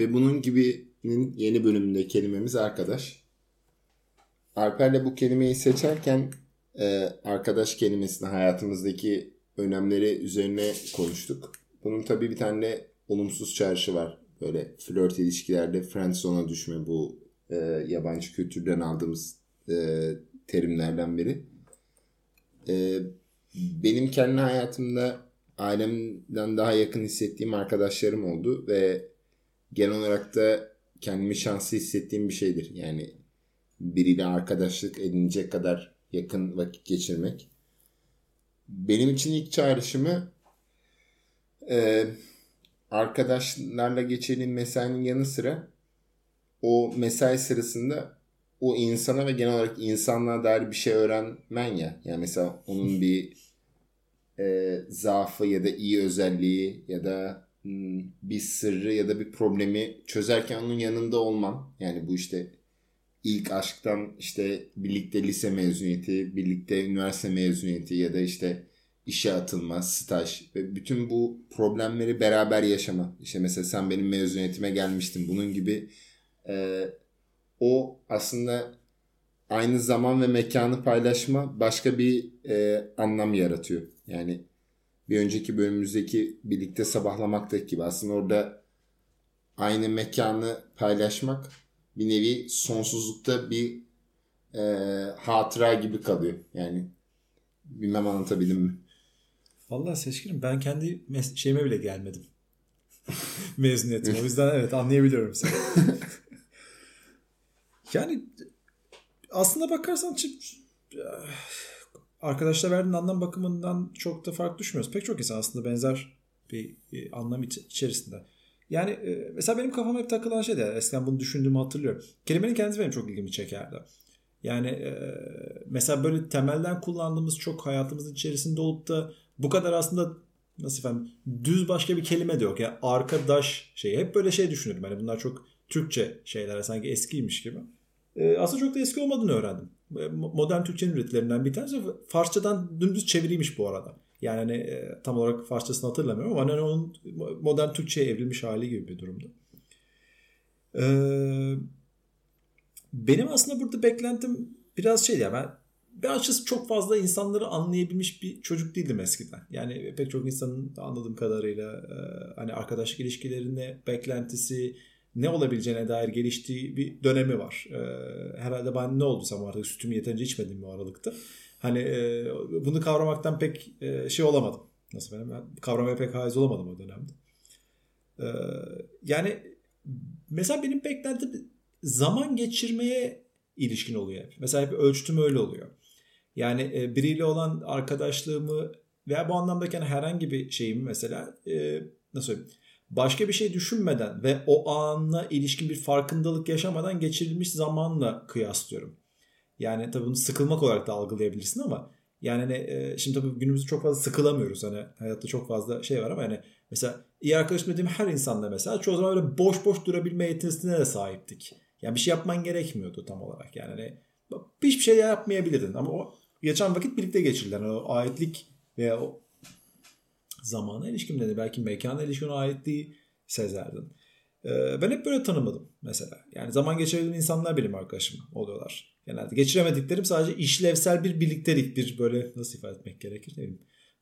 ve bunun gibinin yeni bölümünde kelimemiz arkadaş. Alper'le bu kelimeyi seçerken e, arkadaş kelimesini hayatımızdaki önemleri üzerine konuştuk. Bunun tabii bir tane olumsuz çarşı var. Böyle flört ilişkilerde friendzone'a düşme bu e, yabancı kültürden aldığımız e, terimlerden biri. Benim kendi hayatımda ailemden daha yakın hissettiğim arkadaşlarım oldu ve genel olarak da kendimi şanslı hissettiğim bir şeydir. Yani biriyle arkadaşlık edinecek kadar yakın vakit geçirmek. Benim için ilk çağrışımı e, arkadaşlarla geçirdiğim mesainin yanı sıra o mesai sırasında o insana ve genel olarak insanlığa dair bir şey öğrenmen ya. Yani mesela onun bir e, zaafı ya da iyi özelliği ya da bir sırrı ya da bir problemi çözerken onun yanında olman. Yani bu işte ilk aşktan işte birlikte lise mezuniyeti, birlikte üniversite mezuniyeti ya da işte işe atılma, staj ve bütün bu problemleri beraber yaşama. İşte mesela sen benim mezuniyetime gelmiştin. Bunun gibi e, o aslında aynı zaman ve mekanı paylaşma başka bir e, anlam yaratıyor. Yani bir önceki bölümümüzdeki birlikte sabahlamaktaki gibi aslında orada aynı mekanı paylaşmak bir nevi sonsuzlukta bir e, hatıra gibi kalıyor. Yani bilmem anlatabildim mi? Vallahi seçkinim ben kendi şeyime bile gelmedim. Mezuniyetim. O yüzden evet anlayabiliyorum seni. yani aslına bakarsan arkadaşlar verdiğin anlam bakımından çok da fark düşmüyoruz. Pek çok insan aslında benzer bir, bir anlam içerisinde. Yani e, mesela benim kafama hep takılan şey de eskiden bunu düşündüğümü hatırlıyorum. Kelimenin kendisi benim çok ilgimi çekerdi. Yani e, mesela böyle temelden kullandığımız çok hayatımızın içerisinde olup da bu kadar aslında nasıl efendim düz başka bir kelime de yok. Yani arkadaş şey hep böyle şey düşünürdüm. Hani bunlar çok Türkçe şeyler sanki eskiymiş gibi. E, aslında çok da eski olmadığını öğrendim. E, modern Türkçenin üretilerinden bir tanesi. Farsçadan dümdüz çeviriymiş bu arada. Yani hani e, tam olarak Farsçasını hatırlamıyorum ama hani onun modern Türkçe'ye evrilmiş hali gibi bir durumdu. E, benim aslında burada beklentim biraz şey ya ben ben açıkçası çok fazla insanları anlayabilmiş bir çocuk değildim eskiden. Yani pek çok insanın anladığım kadarıyla e, hani arkadaşlık ilişkilerinde beklentisi ne olabileceğine dair geliştiği bir dönemi var. E, herhalde ben ne olduysam artık sütümü yeterince içmedim bu aralıkta. Hani e, bunu kavramaktan pek şey olamadım. Nasıl benim? Ben kavramaya pek haiz olamadım o dönemde. yani mesela benim beklentim zaman geçirmeye ilişkin oluyor hep. Mesela hep ölçtüm öyle oluyor. Yani e, biriyle olan arkadaşlığımı veya bu anlamdaki herhangi bir şeyimi mesela e, nasıl söyleyeyim başka bir şey düşünmeden ve o anla ilişkin bir farkındalık yaşamadan geçirilmiş zamanla kıyaslıyorum. Yani tabii bunu sıkılmak olarak da algılayabilirsin ama yani hani, e, şimdi tabii günümüzde çok fazla sıkılamıyoruz. Hani hayatta çok fazla şey var ama yani mesela iyi arkadaşım dediğim her insanda mesela çoğu zaman böyle boş boş durabilme yeteneğine de sahiptik. Yani bir şey yapman gerekmiyordu tam olarak. Yani hani hiçbir şey yapmayabilirdin ama o geçen vakit birlikte geçirilen o aitlik veya o zamana ilişkin de belki mekana ilişkin o aitliği sezerdin. Ee, ben hep böyle tanımadım mesela. Yani zaman geçirebildiğim insanlar benim arkadaşım oluyorlar. Genelde geçiremediklerim sadece işlevsel bir birliktelik bir böyle nasıl ifade etmek gerekir ne.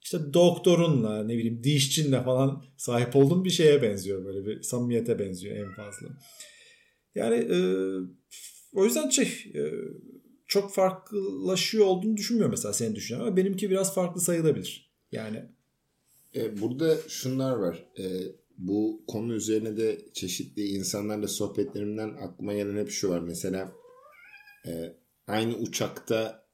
İşte doktorunla ne bileyim dişçinle falan sahip olduğum bir şeye benziyor böyle bir samimiyete benziyor en fazla. Yani e, o yüzden şey e, çok farklılaşıyor olduğunu düşünmüyorum mesela senin düşüncen ama benimki biraz farklı sayılabilir. Yani e, burada şunlar var. E, bu konu üzerine de çeşitli insanlarla sohbetlerimden aklıma gelen hep şu var. Mesela e, aynı uçakta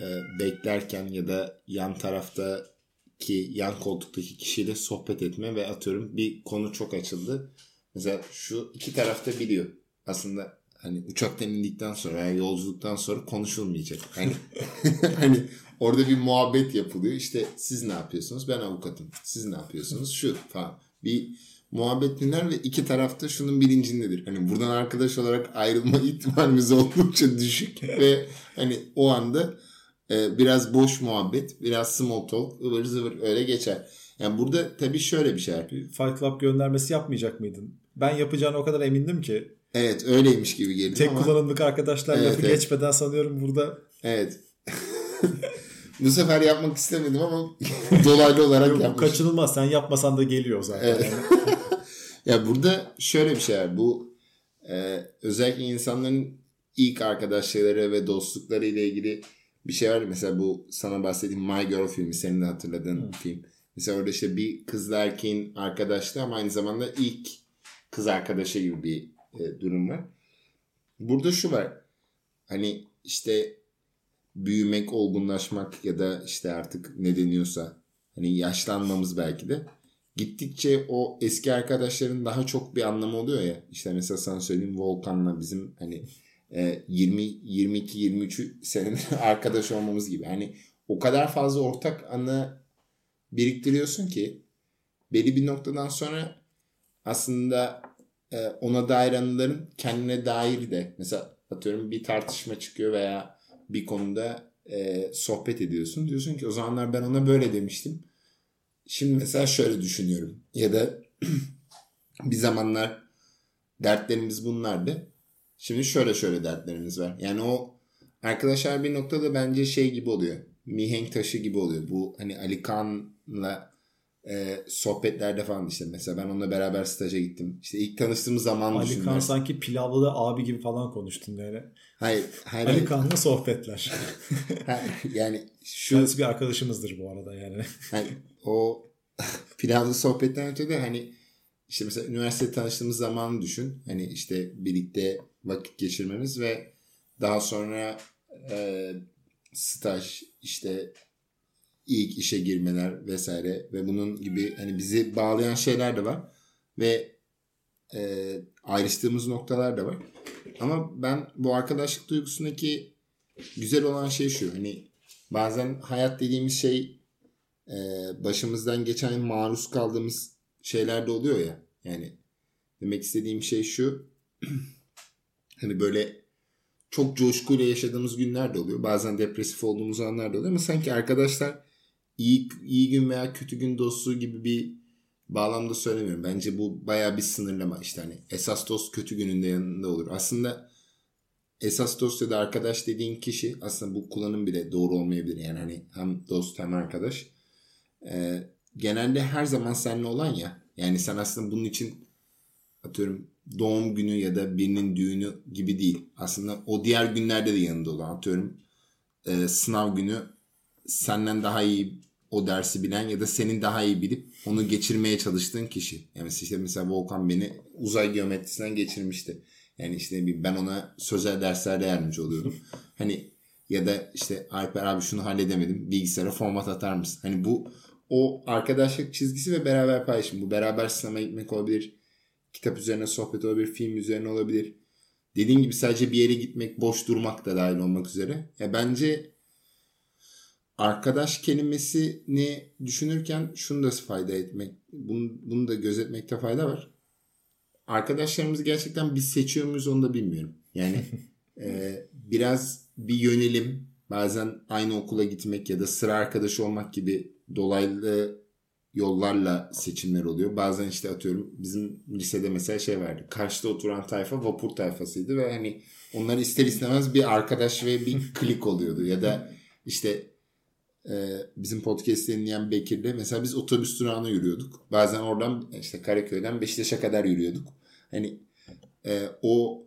e, beklerken ya da yan taraftaki yan koltuktaki kişiyle sohbet etme ve atıyorum bir konu çok açıldı. Mesela şu iki tarafta biliyor. Aslında hani uçaktan indikten sonra yani yolculuktan sonra konuşulmayacak. Hani hani orada bir muhabbet yapılıyor. İşte siz ne yapıyorsunuz? Ben avukatım. Siz ne yapıyorsunuz? Şu falan. Bir muhabbet dinler ve iki tarafta şunun bilincindedir. Hani buradan arkadaş olarak ayrılma ihtimalimiz oldukça düşük ve hani o anda e, biraz boş muhabbet, biraz small talk, ıvır zıvır öyle geçer. Yani burada tabii şöyle bir şey Fight Club göndermesi yapmayacak mıydın? ben yapacağını o kadar emindim ki. Evet öyleymiş gibi geliyor Tek ama. kullanımlık arkadaşlar Evet, lafı evet. geçmeden sanıyorum burada Evet. Bu sefer yapmak istemedim ama dolaylı olarak Yok, bu yapmışım. kaçınılmaz. Sen yapmasan da geliyor zaten. Evet. Yani. Ya burada şöyle bir şey var. Bu e, özellikle insanların ilk arkadaşlıkları ve dostlukları ile ilgili bir şey var. Mesela bu sana bahsettiğim My Girl filmi senin de hatırladığın film. Mesela orada işte bir kızla erkeğin arkadaşlığı ama aynı zamanda ilk kız arkadaşı gibi bir e, durum var. Burada şu var. Hani işte büyümek, olgunlaşmak ya da işte artık ne deniyorsa hani yaşlanmamız belki de gittikçe o eski arkadaşların daha çok bir anlamı oluyor ya. İşte mesela sana söyleyeyim Volkan'la bizim hani e, 20 22 23 senedir arkadaş olmamız gibi. Hani o kadar fazla ortak anı biriktiriyorsun ki belli bir noktadan sonra aslında ona dair anıların kendine dair de mesela atıyorum bir tartışma çıkıyor veya bir konuda e, sohbet ediyorsun. Diyorsun ki o zamanlar ben ona böyle demiştim. Şimdi mesela şöyle düşünüyorum. Ya da bir zamanlar dertlerimiz bunlardı. Şimdi şöyle şöyle dertlerimiz var. Yani o arkadaşlar bir noktada bence şey gibi oluyor. Mihenk taşı gibi oluyor. Bu hani Ali Kaan'la e, sohbetlerde falan işte mesela ben onunla beraber staja gittim. İşte ilk tanıştığımız zaman Ali düşün Kaan ben. sanki pilavlı da abi gibi falan konuştun yani. Hayır, hayır, Ali. Kaan'la sohbetler. Yani şu Kendisi bir arkadaşımızdır bu arada yani. hani o planlı sohbetten öte de hani işte mesela üniversite tanıştığımız zamanı düşün. Hani işte birlikte vakit geçirmemiz ve daha sonra e, staj işte ilk işe girmeler vesaire ve bunun gibi hani bizi bağlayan şeyler de var ve e, ayrıştığımız noktalar da var. Ama ben bu arkadaşlık duygusundaki güzel olan şey şu hani bazen hayat dediğimiz şey e, başımızdan geçen maruz kaldığımız şeyler de oluyor ya. Yani demek istediğim şey şu. hani böyle çok coşkuyla yaşadığımız günler de oluyor. Bazen depresif olduğumuz anlar da oluyor ama sanki arkadaşlar iyi iyi gün veya kötü gün dostluğu gibi bir bağlamda söylemiyorum. Bence bu baya bir sınırlama işte hani esas dost kötü gününde yanında olur. Aslında esas dost ya da arkadaş dediğin kişi aslında bu kullanım bile doğru olmayabilir. Yani hani hem dost hem arkadaş. Ee, genelde her zaman seninle olan ya. Yani sen aslında bunun için atıyorum doğum günü ya da birinin düğünü gibi değil. Aslında o diğer günlerde de yanında olan atıyorum e, sınav günü senden daha iyi o dersi bilen ya da senin daha iyi bilip onu geçirmeye çalıştığın kişi. Yani işte mesela Volkan beni uzay geometrisinden geçirmişti. Yani işte bir- ben ona sözel derslerde yardımcı oluyordum. hani ya da işte Alper abi şunu halledemedim. Bilgisayara format atar mısın? Hani bu o arkadaşlık çizgisi ve beraber paylaşım. Bu beraber sinemaya gitmek olabilir. Kitap üzerine sohbet olabilir. Film üzerine olabilir. Dediğim gibi sadece bir yere gitmek, boş durmak da dahil olmak üzere. Ya bence arkadaş kelimesini düşünürken şunu da fayda etmek, bunu, bunu da gözetmekte fayda var. Arkadaşlarımızı gerçekten biz seçiyor muyuz onu da bilmiyorum. Yani e, biraz bir yönelim, bazen aynı okula gitmek ya da sıra arkadaşı olmak gibi dolaylı yollarla seçimler oluyor. Bazen işte atıyorum bizim lisede mesela şey vardı. Karşıda oturan tayfa vapur tayfasıydı ve hani onlar ister istemez bir arkadaş ve bir klik oluyordu. Ya da işte e, bizim podcast'i dinleyen Bekir'le mesela biz otobüs durağına yürüyorduk. Bazen oradan işte Karaköy'den Beşiktaş'a kadar yürüyorduk. Hani e, o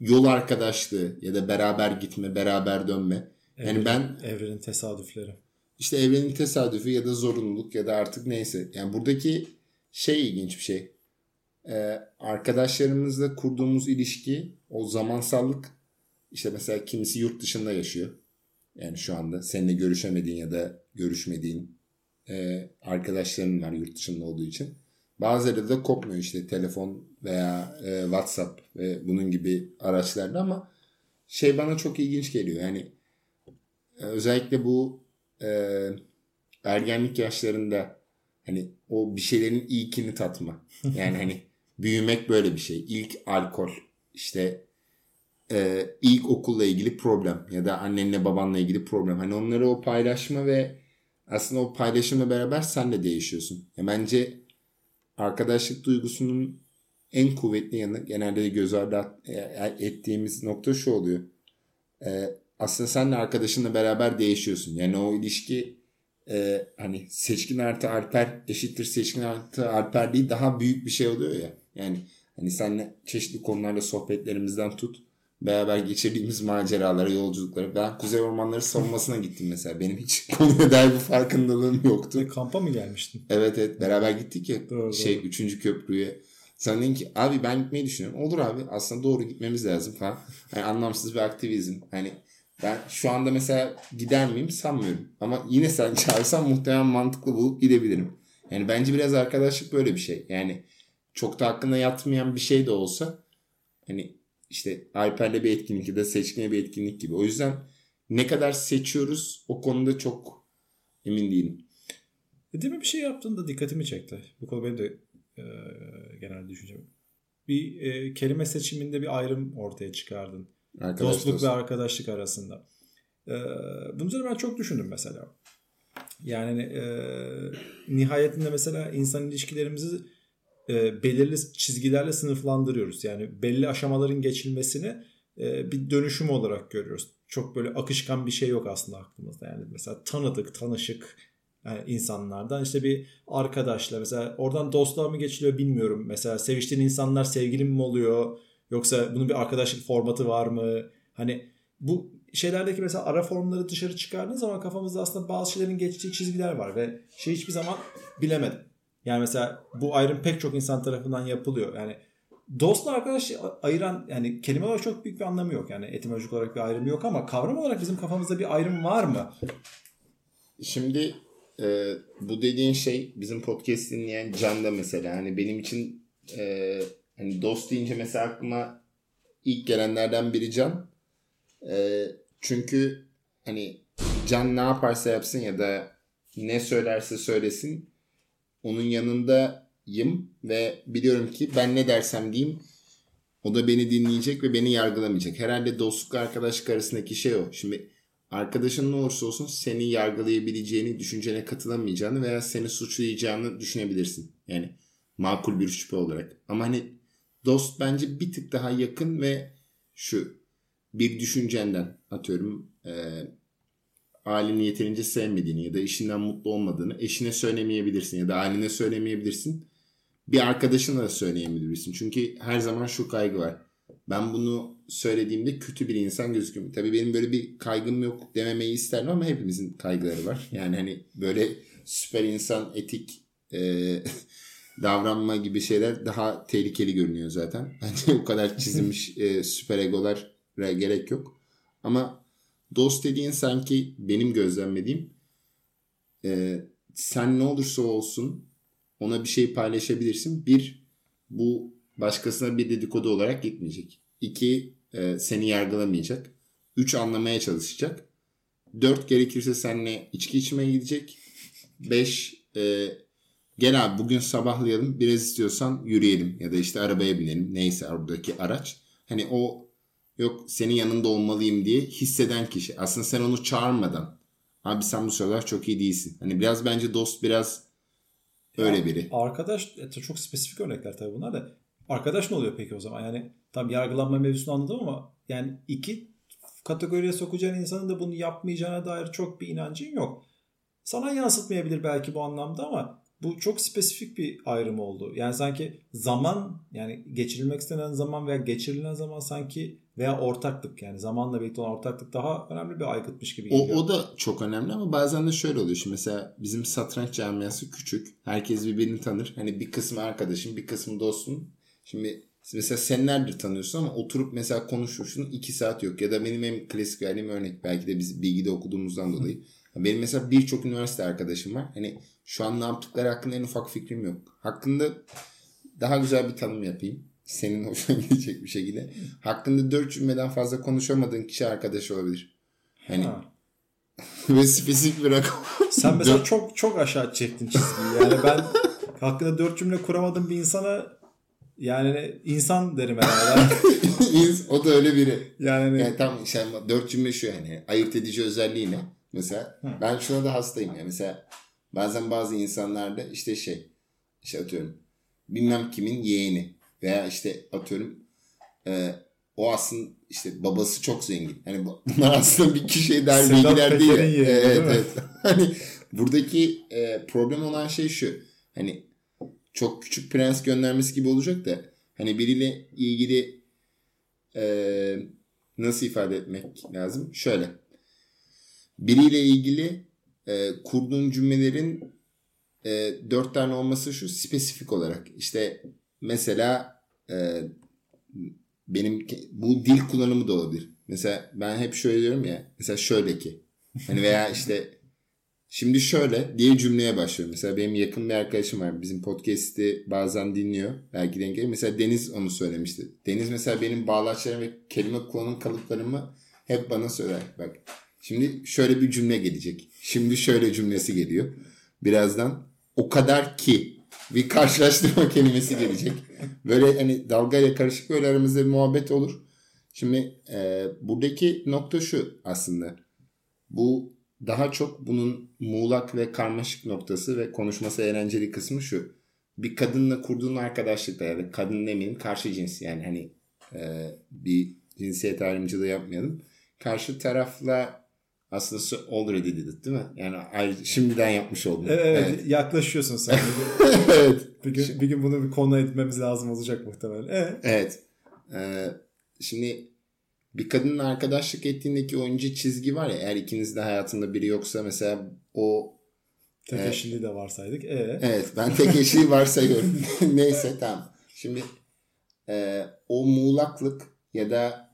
yol arkadaşlığı ya da beraber gitme, beraber dönme. Yani Evrenin- ben Evrenin tesadüfleri. işte evrenin tesadüfü ya da zorunluluk ya da artık neyse. Yani buradaki şey ilginç bir şey. Ee, arkadaşlarımızla kurduğumuz ilişki, o zamansallık işte mesela kimisi yurt dışında yaşıyor. Yani şu anda seninle görüşemediğin ya da görüşmediğin e, arkadaşların var yurt dışında olduğu için. Bazıları da kopmuyor işte telefon veya e, WhatsApp ve bunun gibi araçlarda ama şey bana çok ilginç geliyor. Yani e, özellikle bu e, ergenlik yaşlarında hani o bir şeylerin ilkini tatma. Yani hani büyümek böyle bir şey. İlk alkol işte e, ilk okulla ilgili problem ya da annenle babanla ilgili problem. Hani onları o paylaşma ve aslında o paylaşımla beraber sen de değişiyorsun. Ya bence arkadaşlık duygusunun en kuvvetli yanı genelde de göz ardı e, ettiğimiz nokta şu oluyor. Ee, aslında senle arkadaşınla beraber değişiyorsun. Yani o ilişki e, hani seçkin artı alper eşittir seçkin artı alper değil daha büyük bir şey oluyor ya. Yani hani senle çeşitli konularla sohbetlerimizden tut beraber geçirdiğimiz maceralara, yolculuklara. Ben Kuzey Ormanları savunmasına gittim mesela. Benim hiç konuya dair bir farkındalığım yoktu. E, kampa mı gelmiştin? Evet evet beraber gittik ya Doğru, şey doğru. 3. köprüye. Sen dedin ki abi ben gitmeyi düşünüyorum. Olur abi aslında doğru gitmemiz lazım falan. Yani anlamsız bir aktivizm. Hani ben şu anda mesela gider miyim sanmıyorum. Ama yine sen çağırsan muhtemelen mantıklı bulup gidebilirim. Yani bence biraz arkadaşlık böyle bir şey. Yani çok da hakkında yatmayan bir şey de olsa hani işte Alper'le bir etkinlik ya da seçkinle bir etkinlik gibi. O yüzden ne kadar seçiyoruz o konuda çok emin değilim. E, mi bir şey yaptığında dikkatimi çekti. Bu konu benim de e, genel düşüncem. Bir e, kelime seçiminde bir ayrım ortaya çıkardın. Arkadaş Dostluk dost. ve arkadaşlık arasında. E, bunun üzerine ben çok düşündüm mesela. Yani e, nihayetinde mesela insan ilişkilerimizi e, belirli çizgilerle sınıflandırıyoruz. Yani belli aşamaların geçilmesini e, bir dönüşüm olarak görüyoruz. Çok böyle akışkan bir şey yok aslında aklımızda. Yani mesela tanıdık, tanışık yani insanlardan işte bir arkadaşla mesela oradan dostluğa mı geçiliyor bilmiyorum. Mesela seviştiğin insanlar sevgilin mi oluyor? Yoksa bunun bir arkadaşlık formatı var mı? Hani bu şeylerdeki mesela ara formları dışarı çıkardığın zaman kafamızda aslında bazı şeylerin geçtiği çizgiler var ve şey hiçbir zaman bilemedim. Yani mesela bu ayrım pek çok insan tarafından yapılıyor. Yani dostla arkadaş ayıran yani kelime olarak çok büyük bir anlamı yok. Yani etimolojik olarak bir ayrım yok ama kavram olarak bizim kafamızda bir ayrım var mı? Şimdi e, bu dediğin şey bizim podcast dinleyen Can da mesela hani benim için e, hani dost deyince mesela aklıma ilk gelenlerden biri Can. E, çünkü hani Can ne yaparsa yapsın ya da ne söylerse söylesin onun yanındayım ve biliyorum ki ben ne dersem diyeyim o da beni dinleyecek ve beni yargılamayacak. Herhalde dostluk arkadaşlık arasındaki şey o. Şimdi arkadaşın ne olursa olsun seni yargılayabileceğini, düşüncene katılamayacağını veya seni suçlayacağını düşünebilirsin. Yani makul bir şüphe olarak. Ama hani dost bence bir tık daha yakın ve şu bir düşüncenden atıyorum e, aileni yeterince sevmediğini ya da işinden mutlu olmadığını eşine söylemeyebilirsin ya da ailene söylemeyebilirsin. Bir arkadaşına da söyleyebilirsin. Çünkü her zaman şu kaygı var. Ben bunu söylediğimde kötü bir insan gözüküyorum. Tabii benim böyle bir kaygım yok dememeyi isterim ama hepimizin kaygıları var. Yani hani böyle süper insan etik e, davranma gibi şeyler daha tehlikeli görünüyor zaten. Bence o kadar çizilmiş e, süper egolara gerek yok. Ama dost dediğin sanki benim gözlemlediğim e, sen ne olursa olsun ona bir şey paylaşabilirsin. Bir, bu başkasına bir dedikodu olarak gitmeyecek. İki, e, seni yargılamayacak. Üç, anlamaya çalışacak. Dört, gerekirse seninle içki içmeye gidecek. Beş, e, gel abi bugün sabahlayalım. Biraz istiyorsan yürüyelim. Ya da işte arabaya binelim. Neyse oradaki araç. Hani o yok senin yanında olmalıyım diye hisseden kişi. Aslında sen onu çağırmadan abi sen bu sıralar çok iyi değilsin. Hani biraz bence dost biraz öyle biri. Arkadaş e, çok spesifik örnekler tabii bunlar da. Arkadaş ne oluyor peki o zaman? Yani tam yargılanma mevzusunu anladım ama yani iki kategoriye sokacağın insanın da bunu yapmayacağına dair çok bir inancın yok. Sana yansıtmayabilir belki bu anlamda ama bu çok spesifik bir ayrım oldu. Yani sanki zaman yani geçirilmek istenen zaman veya geçirilen zaman sanki veya ortaklık yani zamanla birlikte olan ortaklık daha önemli bir aygıtmış gibi O, geliyor. o da çok önemli ama bazen de şöyle oluyor. Şimdi mesela bizim satranç camiası küçük. Herkes birbirini tanır. Hani bir kısmı arkadaşım, bir kısmı dostum. Şimdi mesela senelerdir tanıyorsun ama oturup mesela konuşmuşsun iki saat yok. Ya da benim en klasik verdiğim örnek belki de biz bilgide okuduğumuzdan dolayı. Benim mesela birçok üniversite arkadaşım var. Hani şu an ne yaptıkları hakkında en ufak fikrim yok. Hakkında daha güzel bir tanım yapayım. Senin hoşuna gidecek bir şekilde. Hakkında dört cümleden fazla konuşamadığın kişi arkadaş olabilir. Hani Ha. ve spesifik bir rakam. Sen mesela çok çok aşağı çektin çizgiyi. Yani ben hakkında dört cümle kuramadığım bir insana yani insan derim herhalde. o da öyle biri. Yani, Yani tam şey, dört cümle şu yani. Ayırt edici özelliği ne? Mesela Hı. ben şuna da hastayım ya. Mesela bazen bazı insanlarda işte şey işte atıyorum bilmem kimin yeğeni. Veya işte atıyorum e, o aslında işte babası çok zengin. Hani bunlar aslında bir kişiye der bilgiler değil. Yeri, evet, değil evet. hani buradaki e, problem olan şey şu. Hani çok küçük prens göndermesi gibi olacak da hani biriyle ilgili e, nasıl ifade etmek lazım? Şöyle. Biriyle ilgili e, kurduğun cümlelerin e, dört tane olması şu spesifik olarak. İşte mesela e, benim bu dil kullanımı da olabilir. Mesela ben hep şöyle diyorum ya. Mesela şöyle ki. Hani veya işte şimdi şöyle diye cümleye başlıyorum. Mesela benim yakın bir arkadaşım var. Bizim podcast'i bazen dinliyor. Belki denk gelir. Mesela Deniz onu söylemişti. Deniz mesela benim bağlaçlarım ve kelime kullanım kalıplarımı hep bana söyler. Bak şimdi şöyle bir cümle gelecek. Şimdi şöyle cümlesi geliyor. Birazdan o kadar ki bir karşılaştırma kelimesi gelecek. Böyle hani dalgayla karışık böyle aramızda bir muhabbet olur. Şimdi e, buradaki nokta şu aslında. Bu daha çok bunun muğlak ve karmaşık noktası ve konuşması eğlenceli kısmı şu. Bir kadınla kurduğun arkadaşlıkta ya da kadın demeyeyim karşı cins yani hani e, bir cinsiyet ayrımcılığı yapmayalım. Karşı tarafla aslında already did it değil mi? Yani şimdiden yapmış oldun. Evet, evet. yaklaşıyorsun sen. evet. Bir gün, bir gün bunu bir konu etmemiz lazım olacak muhtemelen. Evet. Evet. Ee, şimdi bir kadının arkadaşlık ettiğindeki oyuncu çizgi var ya eğer ikinizde hayatında biri yoksa mesela o Tek e, eşliliği de varsaydık. Ee? Evet ben tek eşliği varsayıyorum. Neyse tamam. Şimdi e, o muğlaklık ya da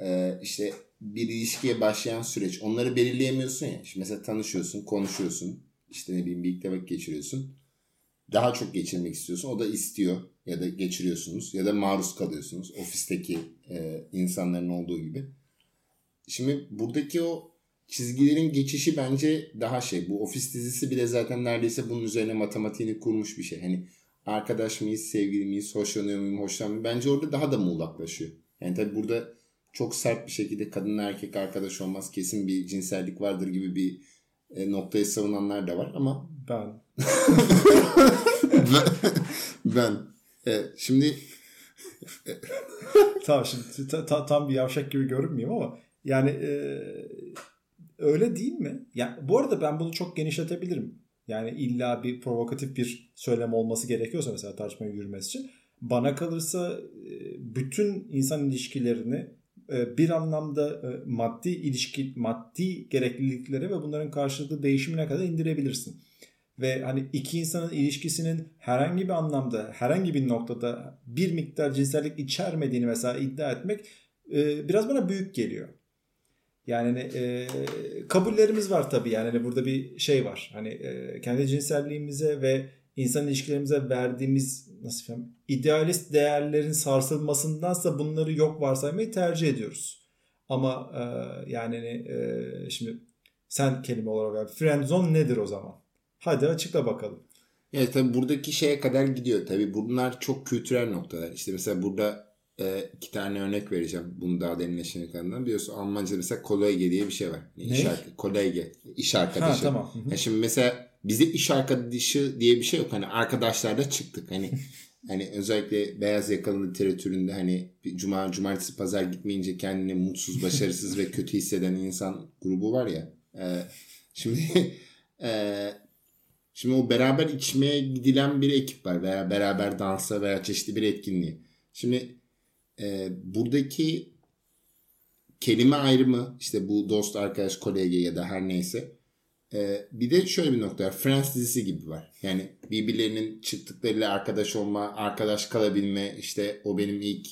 e, işte bir ilişkiye başlayan süreç. Onları belirleyemiyorsun ya. Şimdi mesela tanışıyorsun, konuşuyorsun. işte ne bileyim birlikte vakit geçiriyorsun. Daha çok geçirmek istiyorsun. O da istiyor ya da geçiriyorsunuz ya da maruz kalıyorsunuz. Ofisteki e, insanların olduğu gibi. Şimdi buradaki o çizgilerin geçişi bence daha şey. Bu ofis dizisi bile zaten neredeyse bunun üzerine matematiğini kurmuş bir şey. Hani arkadaş mıyız, sevgili miyiz, hoşlanıyor muyum, hoşlanmıyor Bence orada daha da muğlaklaşıyor. Yani tabii burada çok sert bir şekilde kadınla erkek arkadaş olmaz kesin bir cinsellik vardır gibi bir e, noktayı savunanlar da var ama ben ben, ben. E, şimdi tamam şimdi ta, ta, tam bir yavşak gibi görünmeyeyim ama yani e, öyle değil mi? Yani bu arada ben bunu çok genişletebilirim. Yani illa bir provokatif bir söylem olması gerekiyorsa mesela tartışmayı yürümesi için bana kalırsa e, bütün insan ilişkilerini e, bir anlamda e, maddi ilişki, maddi gerekliliklere ve bunların karşılıklı değişimine kadar indirebilirsin. Ve hani iki insanın ilişkisinin herhangi bir anlamda, herhangi bir noktada bir miktar cinsellik içermediğini mesela iddia etmek e, biraz bana büyük geliyor. Yani hani, e, kabullerimiz var tabii yani hani burada bir şey var. Hani e, kendi cinselliğimize ve insan ilişkilerimize verdiğimiz nasıl diyeyim idealist değerlerin sarsılmasındansa bunları yok varsaymayı tercih ediyoruz. Ama e, yani e, şimdi sen kelime olarak ver. Friend zone nedir o zaman? Hadi açıkla bakalım. Evet tabii buradaki şeye kadar gidiyor. Tabii bunlar çok kültürel noktalar. İşte mesela burada e, iki tane örnek vereceğim. Bunu daha derinleşene kadar. Biliyorsun Almanca'da mesela kolege diye bir şey var. Ne? İş, kolege. İş arkadaşı. Ha, tamam. Yani şimdi mesela bize iş arkadaşı diye bir şey yok. Hani arkadaşlarla çıktık. Hani hani özellikle beyaz yakalı literatüründe hani cuma cumartesi pazar gitmeyince kendini mutsuz, başarısız ve kötü hisseden insan grubu var ya. E, şimdi e, şimdi o beraber içmeye gidilen bir ekip var veya beraber dansa veya çeşitli bir etkinliği. Şimdi e, buradaki kelime ayrımı işte bu dost, arkadaş, kolege ya da her neyse ee, bir de şöyle bir nokta var. Friends dizisi gibi var. Yani birbirlerinin çıktıklarıyla arkadaş olma, arkadaş kalabilme, işte o benim ilk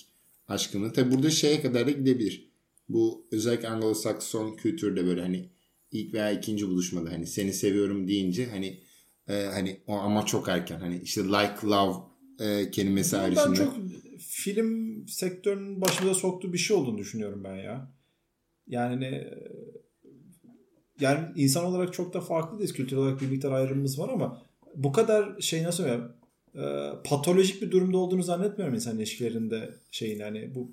aşkımı. Tabi burada şeye kadar da gidebilir. Bu özellikle Anglo-Sakson kültürde böyle hani ilk veya ikinci buluşmada hani seni seviyorum deyince hani e, hani o ama çok erken hani işte like love e, kelimesi ben ayrışında. Ben çok film sektörünün başımıza soktuğu bir şey olduğunu düşünüyorum ben ya. Yani ne yani insan olarak çok da farklıyız. Kültür olarak bir miktar ayrımımız var ama bu kadar şey nasıl ya e, patolojik bir durumda olduğunu zannetmiyorum insan ilişkilerinde şeyin yani bu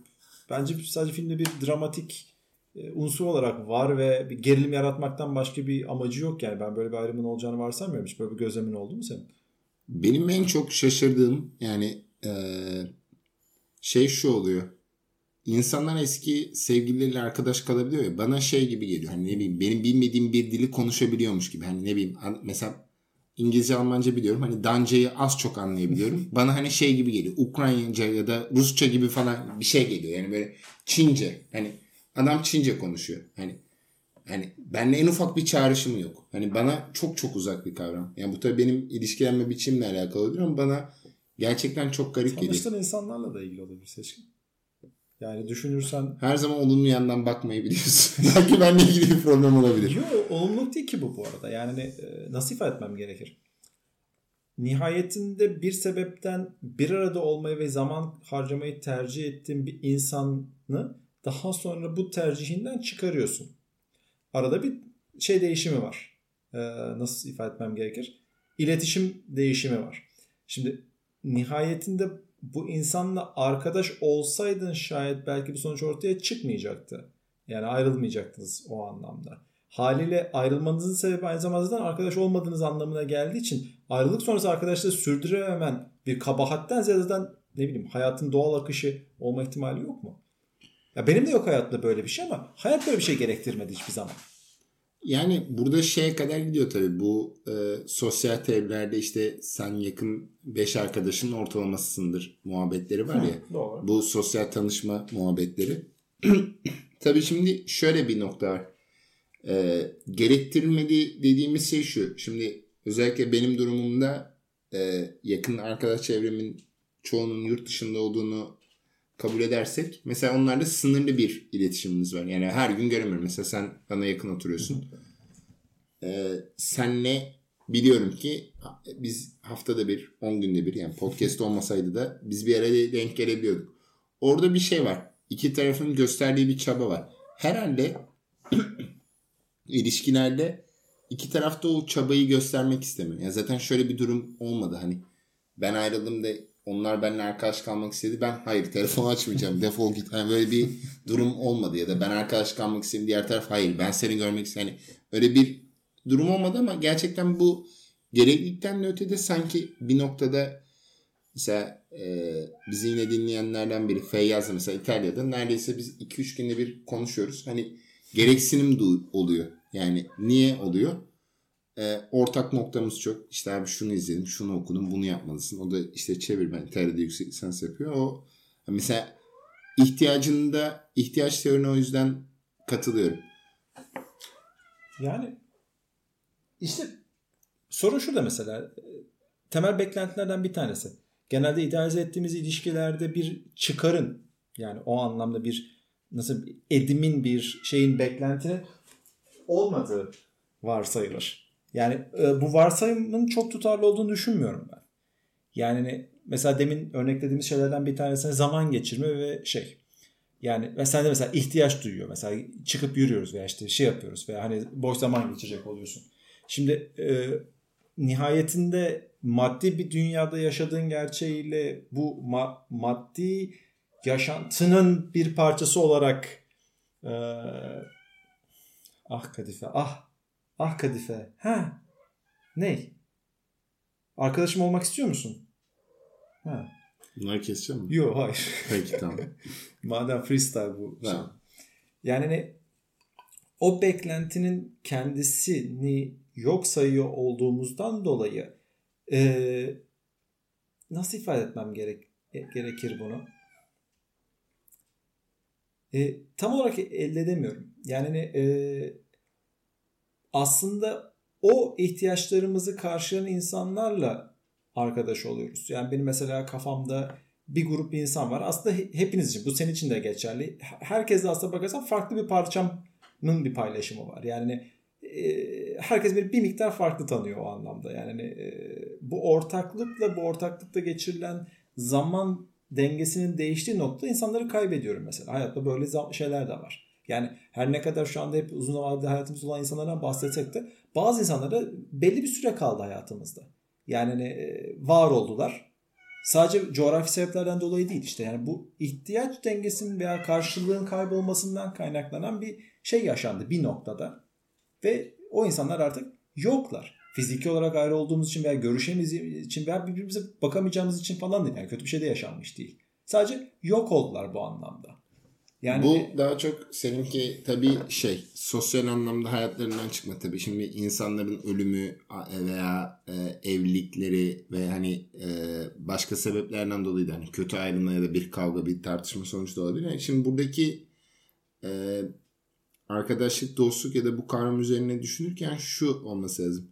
bence sadece filmde bir dramatik e, unsur olarak var ve bir gerilim yaratmaktan başka bir amacı yok yani ben böyle bir ayrımın olacağını varsamıyorum hiç böyle bir gözlemin oldu mu senin? Benim en çok şaşırdığım yani e, şey şu oluyor. İnsanlar eski sevgilileriyle arkadaş kalabiliyor ya. Bana şey gibi geliyor. Hani ne bileyim benim bilmediğim bir dili konuşabiliyormuş gibi. Hani ne bileyim mesela İngilizce, Almanca biliyorum. Hani Danca'yı az çok anlayabiliyorum. Bana hani şey gibi geliyor. Ukraynaca ya da Rusça gibi falan bir şey geliyor. Yani böyle Çince. Hani adam Çince konuşuyor. Hani hani benle en ufak bir çağrışımı yok. Hani bana çok çok uzak bir kavram. Yani bu tabii benim ilişkilenme biçimle alakalı olabilir ama bana gerçekten çok garip geliyor. Tanıştığın insanlarla da ilgili olabilir seçkin. Yani düşünürsen... Her zaman olumlu yandan bakmayı biliyorsun. Belki benimle ilgili bir problem olabilir. Yok olumluluk değil ki bu bu arada. Yani e, nasıl ifade etmem gerekir? Nihayetinde bir sebepten bir arada olmayı ve zaman harcamayı tercih ettiğin bir insanı daha sonra bu tercihinden çıkarıyorsun. Arada bir şey değişimi var. Ee, nasıl ifade etmem gerekir? İletişim değişimi var. Şimdi nihayetinde bu insanla arkadaş olsaydın şayet belki bir sonuç ortaya çıkmayacaktı. Yani ayrılmayacaktınız o anlamda. Haliyle ayrılmanızın sebebi aynı zamanda arkadaş olmadığınız anlamına geldiği için ayrılık sonrası arkadaşlığı sürdürememen bir kabahatten ziyade ne bileyim hayatın doğal akışı olma ihtimali yok mu? Ya benim de yok hayatta böyle bir şey ama hayat böyle bir şey gerektirmedi hiçbir zaman. Yani burada şeye kadar gidiyor tabii. Bu e, sosyal teorilerde işte sen yakın 5 arkadaşın ortalamasısındır muhabbetleri var ya. Doğru. Bu sosyal tanışma muhabbetleri. tabii şimdi şöyle bir nokta var. E, gerektirilmedi dediğimiz şey şu. Şimdi özellikle benim durumumda e, yakın arkadaş çevremin çoğunun yurt dışında olduğunu kabul edersek mesela onlarla sınırlı bir iletişimimiz var. Yani her gün göremiyorum. Mesela sen bana yakın oturuyorsun. ee, senle biliyorum ki biz haftada bir, 10 günde bir yani podcast olmasaydı da biz bir araya denk gelebiliyorduk. Orada bir şey var. İki tarafın gösterdiği bir çaba var. Herhalde ilişkilerde iki tarafta o çabayı göstermek istemiyor. Yani zaten şöyle bir durum olmadı. Hani ben ayrıldım da onlar benimle arkadaş kalmak istedi. Ben hayır telefon açmayacağım defol git. Yani böyle bir durum olmadı ya da ben arkadaş kalmak istedim diğer taraf hayır ben seni görmek istedim. Yani öyle bir durum olmadı ama gerçekten bu gereklilikten de ötede sanki bir noktada mesela e, bizi yine dinleyenlerden biri Feyyaz mesela İtalya'da neredeyse biz 2-3 günde bir konuşuyoruz. Hani gereksinim oluyor. Yani niye oluyor? E, ortak noktamız çok. İşte abi şunu izledim, şunu okudum, bunu yapmalısın. O da işte çevir ben TR'de yüksek lisans yapıyor. O mesela ihtiyacında ihtiyaç teorine o yüzden katılıyorum. Yani işte sorun şurada mesela temel beklentilerden bir tanesi. Genelde idealize ettiğimiz ilişkilerde bir çıkarın yani o anlamda bir nasıl edimin bir şeyin beklentinin olmadığı varsayılır. Yani e, bu varsayımın çok tutarlı olduğunu düşünmüyorum ben. Yani mesela demin örneklediğimiz şeylerden bir tanesi zaman geçirme ve şey. Yani mesela de mesela ihtiyaç duyuyor. Mesela çıkıp yürüyoruz veya işte şey yapıyoruz veya hani boş zaman geçirecek oluyorsun. Şimdi e, nihayetinde maddi bir dünyada yaşadığın gerçeğiyle bu ma- maddi yaşantının bir parçası olarak e, ah Kadife ah Ah Kadife. Ha. Ney? Arkadaşım olmak istiyor musun? Ha. Bunları keseceğim mi? Yok hayır. Peki tamam. Madem freestyle bu. Ha. Yani ne? O beklentinin kendisini yok sayıyor olduğumuzdan dolayı e, nasıl ifade etmem gerek gerekir bunu? E, tam olarak elde edemiyorum. Yani e, aslında o ihtiyaçlarımızı karşılayan insanlarla arkadaş oluyoruz. Yani benim mesela kafamda bir grup insan var. Aslında hepiniz için bu senin için de geçerli. Herkes de aslında bakarsan farklı bir parçamın bir paylaşımı var. Yani e, herkes bir, bir miktar farklı tanıyor o anlamda. Yani e, bu ortaklıkla bu ortaklıkta geçirilen zaman dengesinin değiştiği noktada insanları kaybediyorum mesela. Hayatta böyle şeyler de var. Yani her ne kadar şu anda hep uzun vadede hayatımızda olan insanlardan bahsetsek de bazı insanlara belli bir süre kaldı hayatımızda. Yani hani e, var oldular. Sadece coğrafi sebeplerden dolayı değil işte yani bu ihtiyaç dengesinin veya karşılığın kaybolmasından kaynaklanan bir şey yaşandı bir noktada. Ve o insanlar artık yoklar. Fiziki olarak ayrı olduğumuz için veya görüşemediğimiz için veya birbirimize bakamayacağımız için falan değil. Yani kötü bir şey de yaşanmış değil. Sadece yok oldular bu anlamda. Yani bu daha çok seninki tabii şey sosyal anlamda hayatlarından çıkma tabii. Şimdi insanların ölümü veya e, evlilikleri ve hani e, başka sebeplerden dolayı da hani kötü ayrılma ya da bir kavga bir tartışma sonucu da olabilir. Yani şimdi buradaki e, arkadaşlık, dostluk ya da bu kavram üzerine düşünürken şu olması lazım.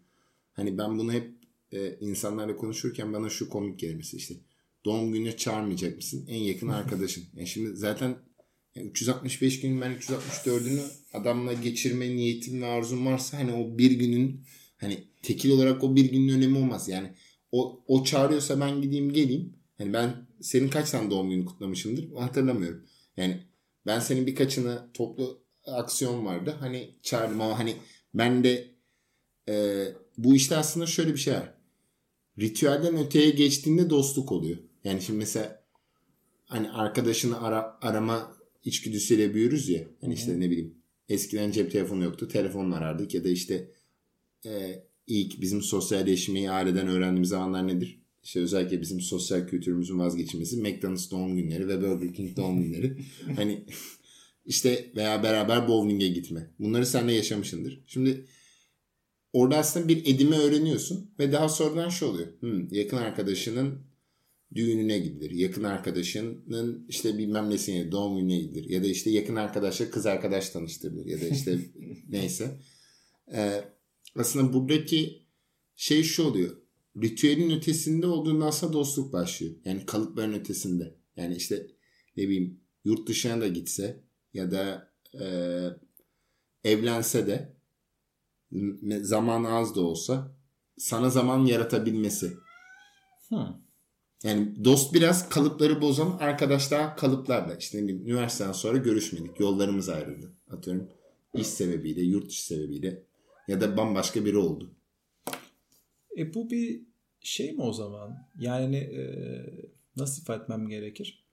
Hani ben bunu hep e, insanlarla konuşurken bana şu komik gelmesi işte. Doğum gününe çağırmayacak mısın? En yakın arkadaşın. Yani şimdi zaten yani 365 gün ben 364'ünü adamla geçirme niyetim ve arzum varsa hani o bir günün hani tekil olarak o bir günün önemi olmaz. Yani o, o çağırıyorsa ben gideyim geleyim. Hani ben senin kaç tane doğum günü kutlamışımdır hatırlamıyorum. Yani ben senin birkaçını toplu aksiyon vardı. Hani çağırdım ama hani ben de e, bu işte aslında şöyle bir şey var. Ritüelden öteye geçtiğinde dostluk oluyor. Yani şimdi mesela hani arkadaşını ara, arama içgüdüsüyle büyürüz ya. Hani işte ne bileyim eskiden cep telefonu yoktu. Telefonla arardık ya da işte e, ilk bizim sosyalleşmeyi aileden öğrendiğimiz zamanlar nedir? İşte özellikle bizim sosyal kültürümüzün vazgeçilmesi McDonald's doğum günleri ve Burger King doğum günleri. hani işte veya beraber bowling'e gitme. Bunları sen de yaşamışsındır. Şimdi orada aslında bir edime öğreniyorsun ve daha sonradan şu oluyor. Hmm, yakın arkadaşının düğününe gidilir. Yakın arkadaşının işte bilmem nesine doğum gününe gidilir. Ya da işte yakın arkadaşla kız arkadaş tanıştırılır. Ya da işte neyse. Ee, aslında buradaki şey şu oluyor. Ritüelin ötesinde olduğunda aslında dostluk başlıyor. Yani kalıpların ötesinde. Yani işte ne bileyim yurt dışına da gitse ya da e, evlense de zaman az da olsa sana zaman yaratabilmesi. Hmm. Yani dost biraz kalıpları bozan arkadaş daha kalıplarla. İşte üniversiteden sonra görüşmedik. Yollarımız ayrıldı. Atıyorum iş sebebiyle, yurt dışı sebebiyle ya da bambaşka biri oldu. E bu bir şey mi o zaman? Yani e, nasıl ifade etmem gerekir?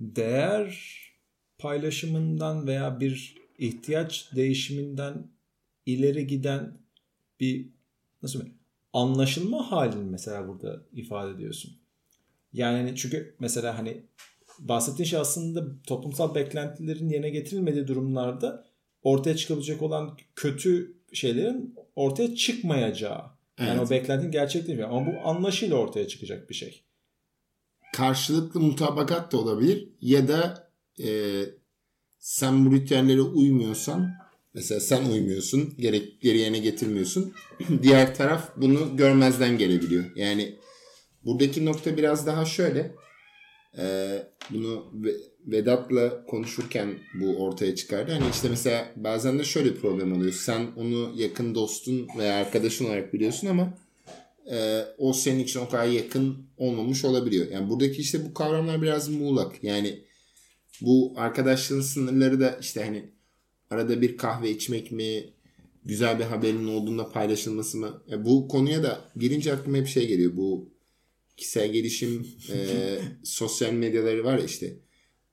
Değer paylaşımından veya bir ihtiyaç değişiminden ileri giden bir nasıl mi? Anlaşılma halini mesela burada ifade ediyorsun. Yani hani çünkü mesela hani bahsettiğin şey aslında toplumsal beklentilerin yerine getirilmediği durumlarda ortaya çıkabilecek olan kötü şeylerin ortaya çıkmayacağı. Evet. Yani o beklentinin gerçek değil? Ama bu anlaşıyla ortaya çıkacak bir şey. Karşılıklı mutabakat da olabilir ya da e, sen bu ritüellere uymuyorsan mesela sen uymuyorsun gerekleri yerine getirmiyorsun diğer taraf bunu görmezden gelebiliyor. Yani Buradaki nokta biraz daha şöyle. Ee, bunu Vedat'la konuşurken bu ortaya çıkardı. Hani işte mesela bazen de şöyle bir problem oluyor. Sen onu yakın dostun veya arkadaşın olarak biliyorsun ama e, o senin için o kadar yakın olmamış olabiliyor. Yani buradaki işte bu kavramlar biraz muğlak. Yani bu arkadaşlığın sınırları da işte hani arada bir kahve içmek mi, güzel bir haberin olduğunda paylaşılması mı? Yani bu konuya da girince aklıma hep şey geliyor. Bu kişisel gelişim e, sosyal medyaları var ya işte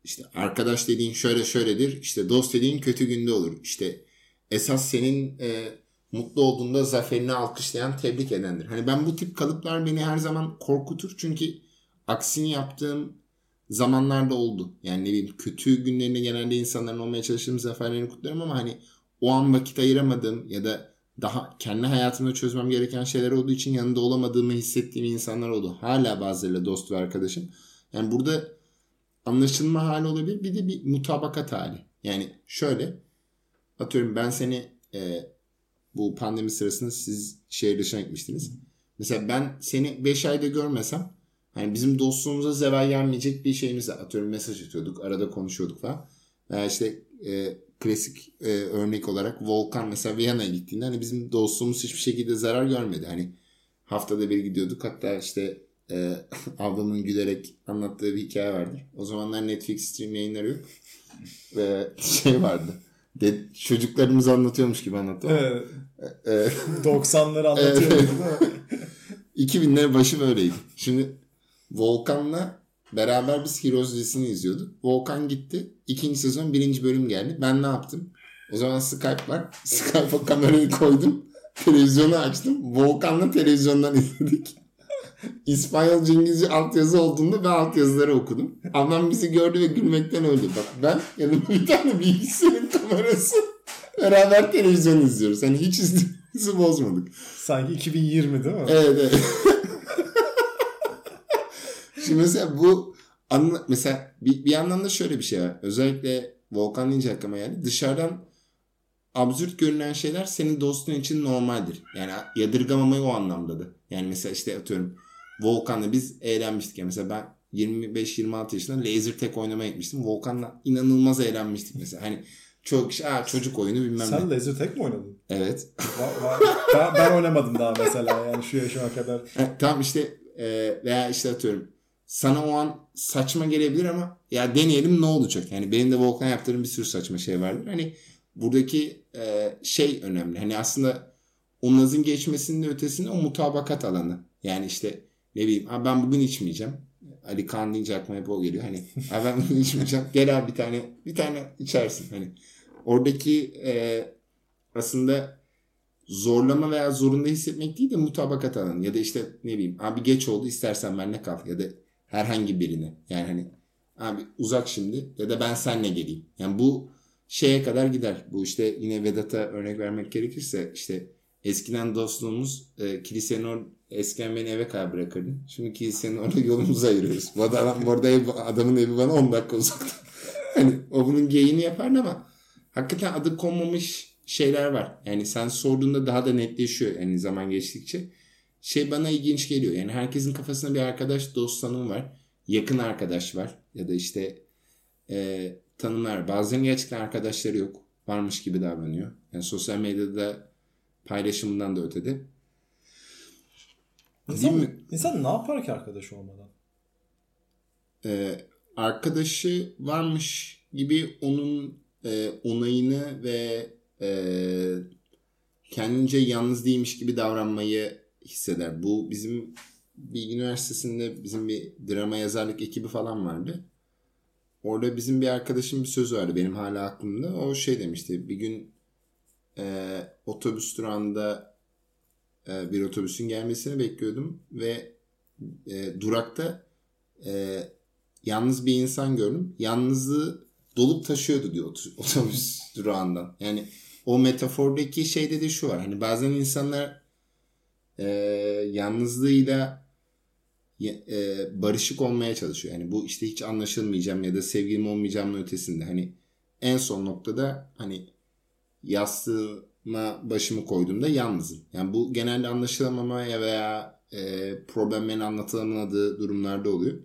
işte arkadaş dediğin şöyle şöyledir işte dost dediğin kötü günde olur işte esas senin e, mutlu olduğunda zaferini alkışlayan tebrik edendir. Hani ben bu tip kalıplar beni her zaman korkutur çünkü aksini yaptığım zamanlarda oldu. Yani ne bileyim kötü günlerinde genelde insanların olmaya çalıştığım zaferlerini kutlarım ama hani o an vakit ayıramadım ya da daha kendi hayatımda çözmem gereken şeyler olduğu için yanında olamadığımı hissettiğim insanlar oldu. Hala bazılarıyla dost ve arkadaşım. Yani burada anlaşılma hali olabilir. Bir de bir mutabakat hali. Yani şöyle atıyorum ben seni e, bu pandemi sırasında siz şehir dışına gitmiştiniz. Mesela ben seni 5 ayda görmesem hani bizim dostluğumuza zeval gelmeyecek bir şeyimiz atıyorum mesaj atıyorduk. Arada konuşuyorduk falan. Veya işte e, klasik e, örnek olarak Volkan mesela Viyana'ya gittiğinde hani bizim dostluğumuz hiçbir şekilde zarar görmedi. Hani haftada bir gidiyorduk. Hatta işte e, ablamın gülerek anlattığı bir hikaye vardır. O zamanlar Netflix stream yayınları yok. Ve şey vardı. De, çocuklarımız anlatıyormuş gibi anlatıyor. Evet. E, e, 90'ları anlatıyor. Evet. 2000'ler başı böyleydi. Şimdi Volkan'la Beraber biz Heroes dizisini izliyorduk. Volkan gitti. İkinci sezon birinci bölüm geldi. Ben ne yaptım? O zaman Skype var. Skype'a kamerayı koydum. Televizyonu açtım. Volkan'la televizyondan izledik. İspanyolca İngilizce altyazı olduğunda ben altyazıları okudum. Ablam bizi gördü ve gülmekten öldü. Bak ben yanımda bir tane bilgisayarın kamerası beraber televizyon izliyoruz. Hani hiç izlediğimizi bozmadık. Sanki 2020 değil mi? Evet evet. Şimdi mesela bu anla, mesela bir, bir yandan da şöyle bir şey var. Özellikle Volkan deyince aklıma geldi. Dışarıdan absürt görünen şeyler senin dostun için normaldir. Yani yadırgamamayı o anlamda da. Yani mesela işte atıyorum Volkan'la biz eğlenmiştik. Yani mesela ben 25-26 yaşında laser tag oynamaya gitmiştim. Volkan'la inanılmaz eğlenmiştik mesela. Hani çok kişi Aa, çocuk oyunu bilmem Sen ne. laser tag mi oynadın? Evet. Ben, ben oynamadım daha mesela yani şu yaşıma kadar. Ha, tamam işte e, veya işte atıyorum sana o an saçma gelebilir ama ya deneyelim ne olacak? Yani benim de Volkan yaptığım bir sürü saçma şey vardır. Hani buradaki e, şey önemli. Hani aslında o geçmesinin de ötesinde o mutabakat alanı. Yani işte ne bileyim "Aa, ben bugün içmeyeceğim. Ali Kaan deyince aklıma hep o geliyor. Hani "Aa, ben bugün içmeyeceğim. Gel abi bir tane bir tane içersin. Hani oradaki e, aslında zorlama veya zorunda hissetmek değil de mutabakat alanı. Ya da işte ne bileyim abi geç oldu istersen benle kal. Ya da herhangi birine. Yani hani abi uzak şimdi ya da ben senle geleyim. Yani bu şeye kadar gider. Bu işte yine Vedat'a örnek vermek gerekirse işte eskiden dostluğumuz e, kilisenin or eskiden beni eve kadar bırakırdın. Şimdi kilisenin orada yolumuzu ayırıyoruz. Bu adam bu arada ev, adamın evi bana 10 dakika uzakta. hani o bunun geyini yapardı ama hakikaten adı konmamış şeyler var. Yani sen sorduğunda daha da netleşiyor yani zaman geçtikçe. Şey bana ilginç geliyor. Yani herkesin kafasında bir arkadaş dost tanımı var. Yakın arkadaş var. Ya da işte e, tanımlar. Bazen gerçekten arkadaşları yok. Varmış gibi davranıyor. Yani sosyal medyada paylaşımından da ötede. Değil İnsan, mi? insan ne yapar ki arkadaş olmadan? e, arkadaşı varmış gibi onun e, onayını ve e, kendince yalnız değilmiş gibi davranmayı hisseder. Bu bizim bir üniversitesinde bizim bir drama yazarlık ekibi falan vardı. Orada bizim bir arkadaşım bir sözü vardı benim hala aklımda. O şey demişti bir gün e, otobüs durağında e, bir otobüsün gelmesini bekliyordum ve e, durakta e, yalnız bir insan gördüm. Yalnızlığı dolup taşıyordu diyor ot- otobüs durağından. Yani o metafordaki şeyde de şu var. Hani bazen insanlar e, yalnızlığıyla ya- e, barışık olmaya çalışıyor. Yani bu işte hiç anlaşılmayacağım ya da sevgilim olmayacağımın ötesinde. Hani en son noktada hani yastığıma başımı koyduğumda yalnızım. Yani bu genelde anlaşılamamaya veya e, problemlerin anlatılamadığı durumlarda oluyor.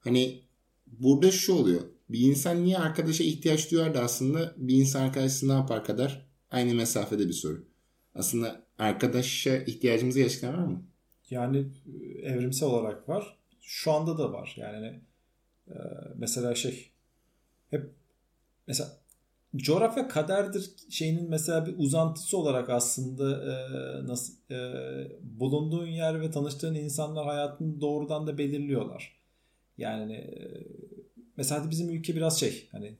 Hani burada şu oluyor. Bir insan niye arkadaşa ihtiyaç duyar da aslında bir insan arkadaşsı ne yapar kadar aynı mesafede bir soru. Aslında arkadaşa ihtiyacımız gerçekten var mı? Yani e, evrimsel olarak var. Şu anda da var. Yani e, mesela şey hep mesela coğrafya kaderdir şeyinin mesela bir uzantısı olarak aslında e, nasıl e, bulunduğun yer ve tanıştığın insanlar hayatını doğrudan da belirliyorlar. Yani e, mesela bizim ülke biraz şey hani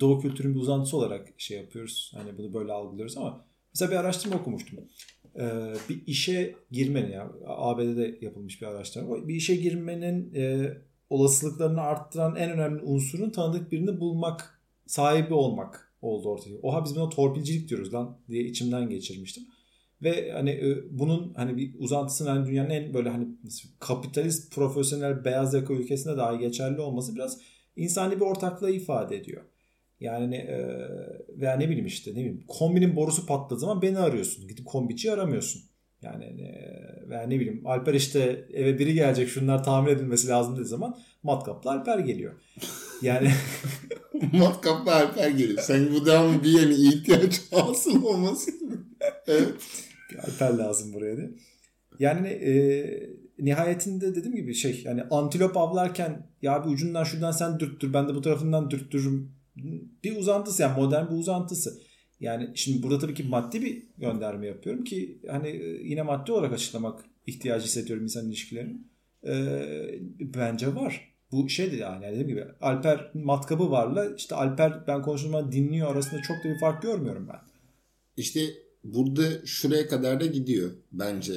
Doğu kültürün bir uzantısı olarak şey yapıyoruz. Hani bunu böyle algılıyoruz ama mesela bir araştırma okumuştum. Ee, bir işe girmenin ya ABD'de yapılmış bir araştırma. Bir işe girmenin e, olasılıklarını arttıran en önemli unsurun tanıdık birini bulmak, sahibi olmak oldu ortaya. Oha biz buna torpilcilik diyoruz lan diye içimden geçirmiştim. Ve hani e, bunun hani bir uzantısının hani dünyanın en böyle hani kapitalist profesyonel beyaz yaka ülkesinde dahi geçerli olması biraz insani bir ortaklığı ifade ediyor. Yani e, veya ne bileyim işte ne bileyim kombinin borusu patladığı zaman beni arıyorsun. Gidip kombiciyi aramıyorsun. Yani e, veya ne bileyim Alper işte eve biri gelecek şunlar tamir edilmesi lazım dediği zaman matkapla Alper geliyor. Yani Matkaplı Alper geliyor. Sen bu devamlı bir yerine ihtiyaç hasıl olması. evet. Bir Alper lazım buraya diye. Yani e, nihayetinde dediğim gibi şey yani antilop avlarken ya bir ucundan şuradan sen dürttür ben de bu tarafından dürttürürüm. Bir uzantısı yani modern bir uzantısı. Yani şimdi burada tabii ki maddi bir gönderme yapıyorum ki hani e, yine maddi olarak açıklamak ihtiyacı hissediyorum insan ilişkilerini. E, bence var. Bu şey de yani dediğim gibi Alper matkabı varla işte Alper ben konuştuğum dinliyor arasında çok da bir fark görmüyorum ben. İşte burada şuraya kadar da gidiyor bence.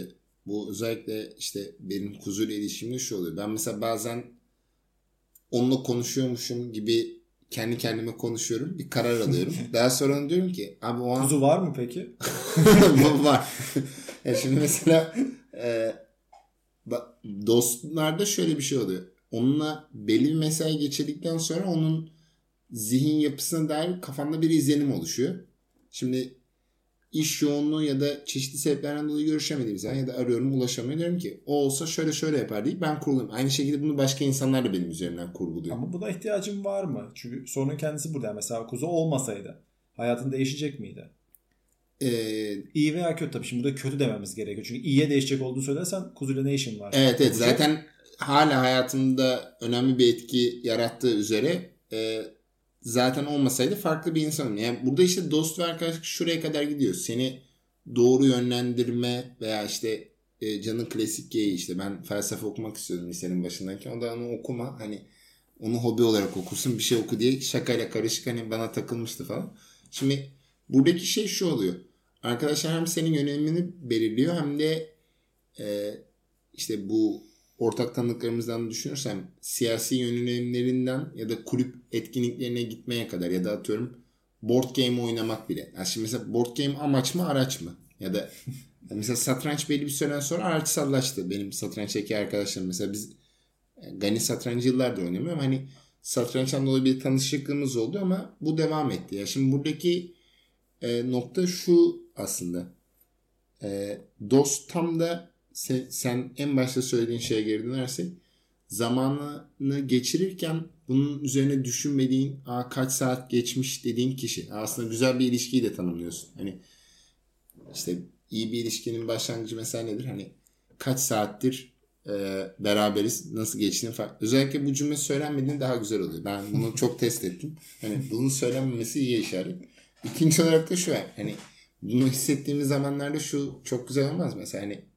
Bu özellikle işte benim kuzuyla ilişkimde şu oluyor. Ben mesela bazen onunla konuşuyormuşum gibi kendi kendime konuşuyorum. Bir karar alıyorum. Daha sonra diyorum ki abi o an... Kuzu var mı peki? var. ya şimdi mesela e, dostlarda şöyle bir şey oluyor. Onunla belli bir mesai geçirdikten sonra onun zihin yapısına dair kafanda bir izlenim oluşuyor. Şimdi iş yoğunluğu ya da çeşitli sebeplerden dolayı görüşemediğim zaman ya da arıyorum ulaşamıyorum diyorum ki o olsa şöyle şöyle yapar deyip ben kurgulayayım. Aynı şekilde bunu başka insanlar da benim üzerimden kurguluyor. Ama buna ihtiyacım var mı? Çünkü sorunun kendisi burada. Mesela kuzu olmasaydı hayatın değişecek miydi? Ee, iyi veya kötü tabii. Şimdi burada kötü dememiz gerekiyor. Çünkü iyiye değişecek olduğunu söylersen kuzuyla ne işin var? Evet evet zaten hala hayatımda önemli bir etki yarattığı üzere e, zaten olmasaydı farklı bir insanım. Yani burada işte dost ve arkadaşlık şuraya kadar gidiyor. Seni doğru yönlendirme veya işte e, canın klasik geyi işte ben felsefe okumak istiyordum lisenin başındayken. O da onu okuma hani onu hobi olarak okursun bir şey oku diye şakayla karışık hani bana takılmıştı falan. Şimdi buradaki şey şu oluyor. Arkadaşlar hem senin yönelimini belirliyor hem de e, işte bu ortak tanıdıklarımızdan düşünürsem siyasi yönelimlerinden ya da kulüp etkinliklerine gitmeye kadar ya da atıyorum board game oynamak bile. Yani şimdi mesela board game amaç mı araç mı? Ya da mesela satranç belli bir süreden sonra araçsallaştı. Benim satrançtaki arkadaşlarım mesela biz Gani satrancı yıllardır oynamıyor ama hani satrançtan dolayı bir tanışıklığımız oldu ama bu devam etti. Ya şimdi buradaki e, nokta şu aslında. E, dost tam da sen, sen en başta söylediğin şeye geri dönersek zamanını geçirirken bunun üzerine düşünmediğin Aa, kaç saat geçmiş dediğin kişi. Aslında güzel bir ilişkiyi de tanımlıyorsun. Hani işte iyi bir ilişkinin başlangıcı mesela nedir? Hani kaç saattir e, beraberiz nasıl geçtiğini falan. Özellikle bu cümle söylenmediğinde daha güzel oluyor. Ben bunu çok test ettim. Hani bunun söylenmemesi iyi işaret. İkinci olarak da şu hani bunu hissettiğimiz zamanlarda şu çok güzel olmaz mesela hani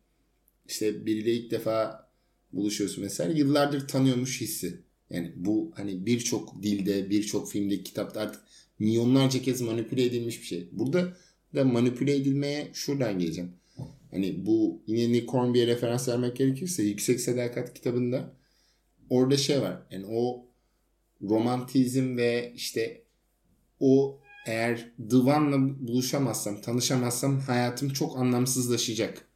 işte biriyle ilk defa buluşuyorsun mesela yıllardır tanıyormuş hissi. Yani bu hani birçok dilde, birçok filmde, kitapta artık milyonlarca kez manipüle edilmiş bir şey. Burada da manipüle edilmeye şuradan geleceğim. Hani bu yine Nick Hornby'ye referans vermek gerekirse Yüksek Sadakat kitabında orada şey var. Yani o romantizm ve işte o eğer Divan'la buluşamazsam, tanışamazsam hayatım çok anlamsızlaşacak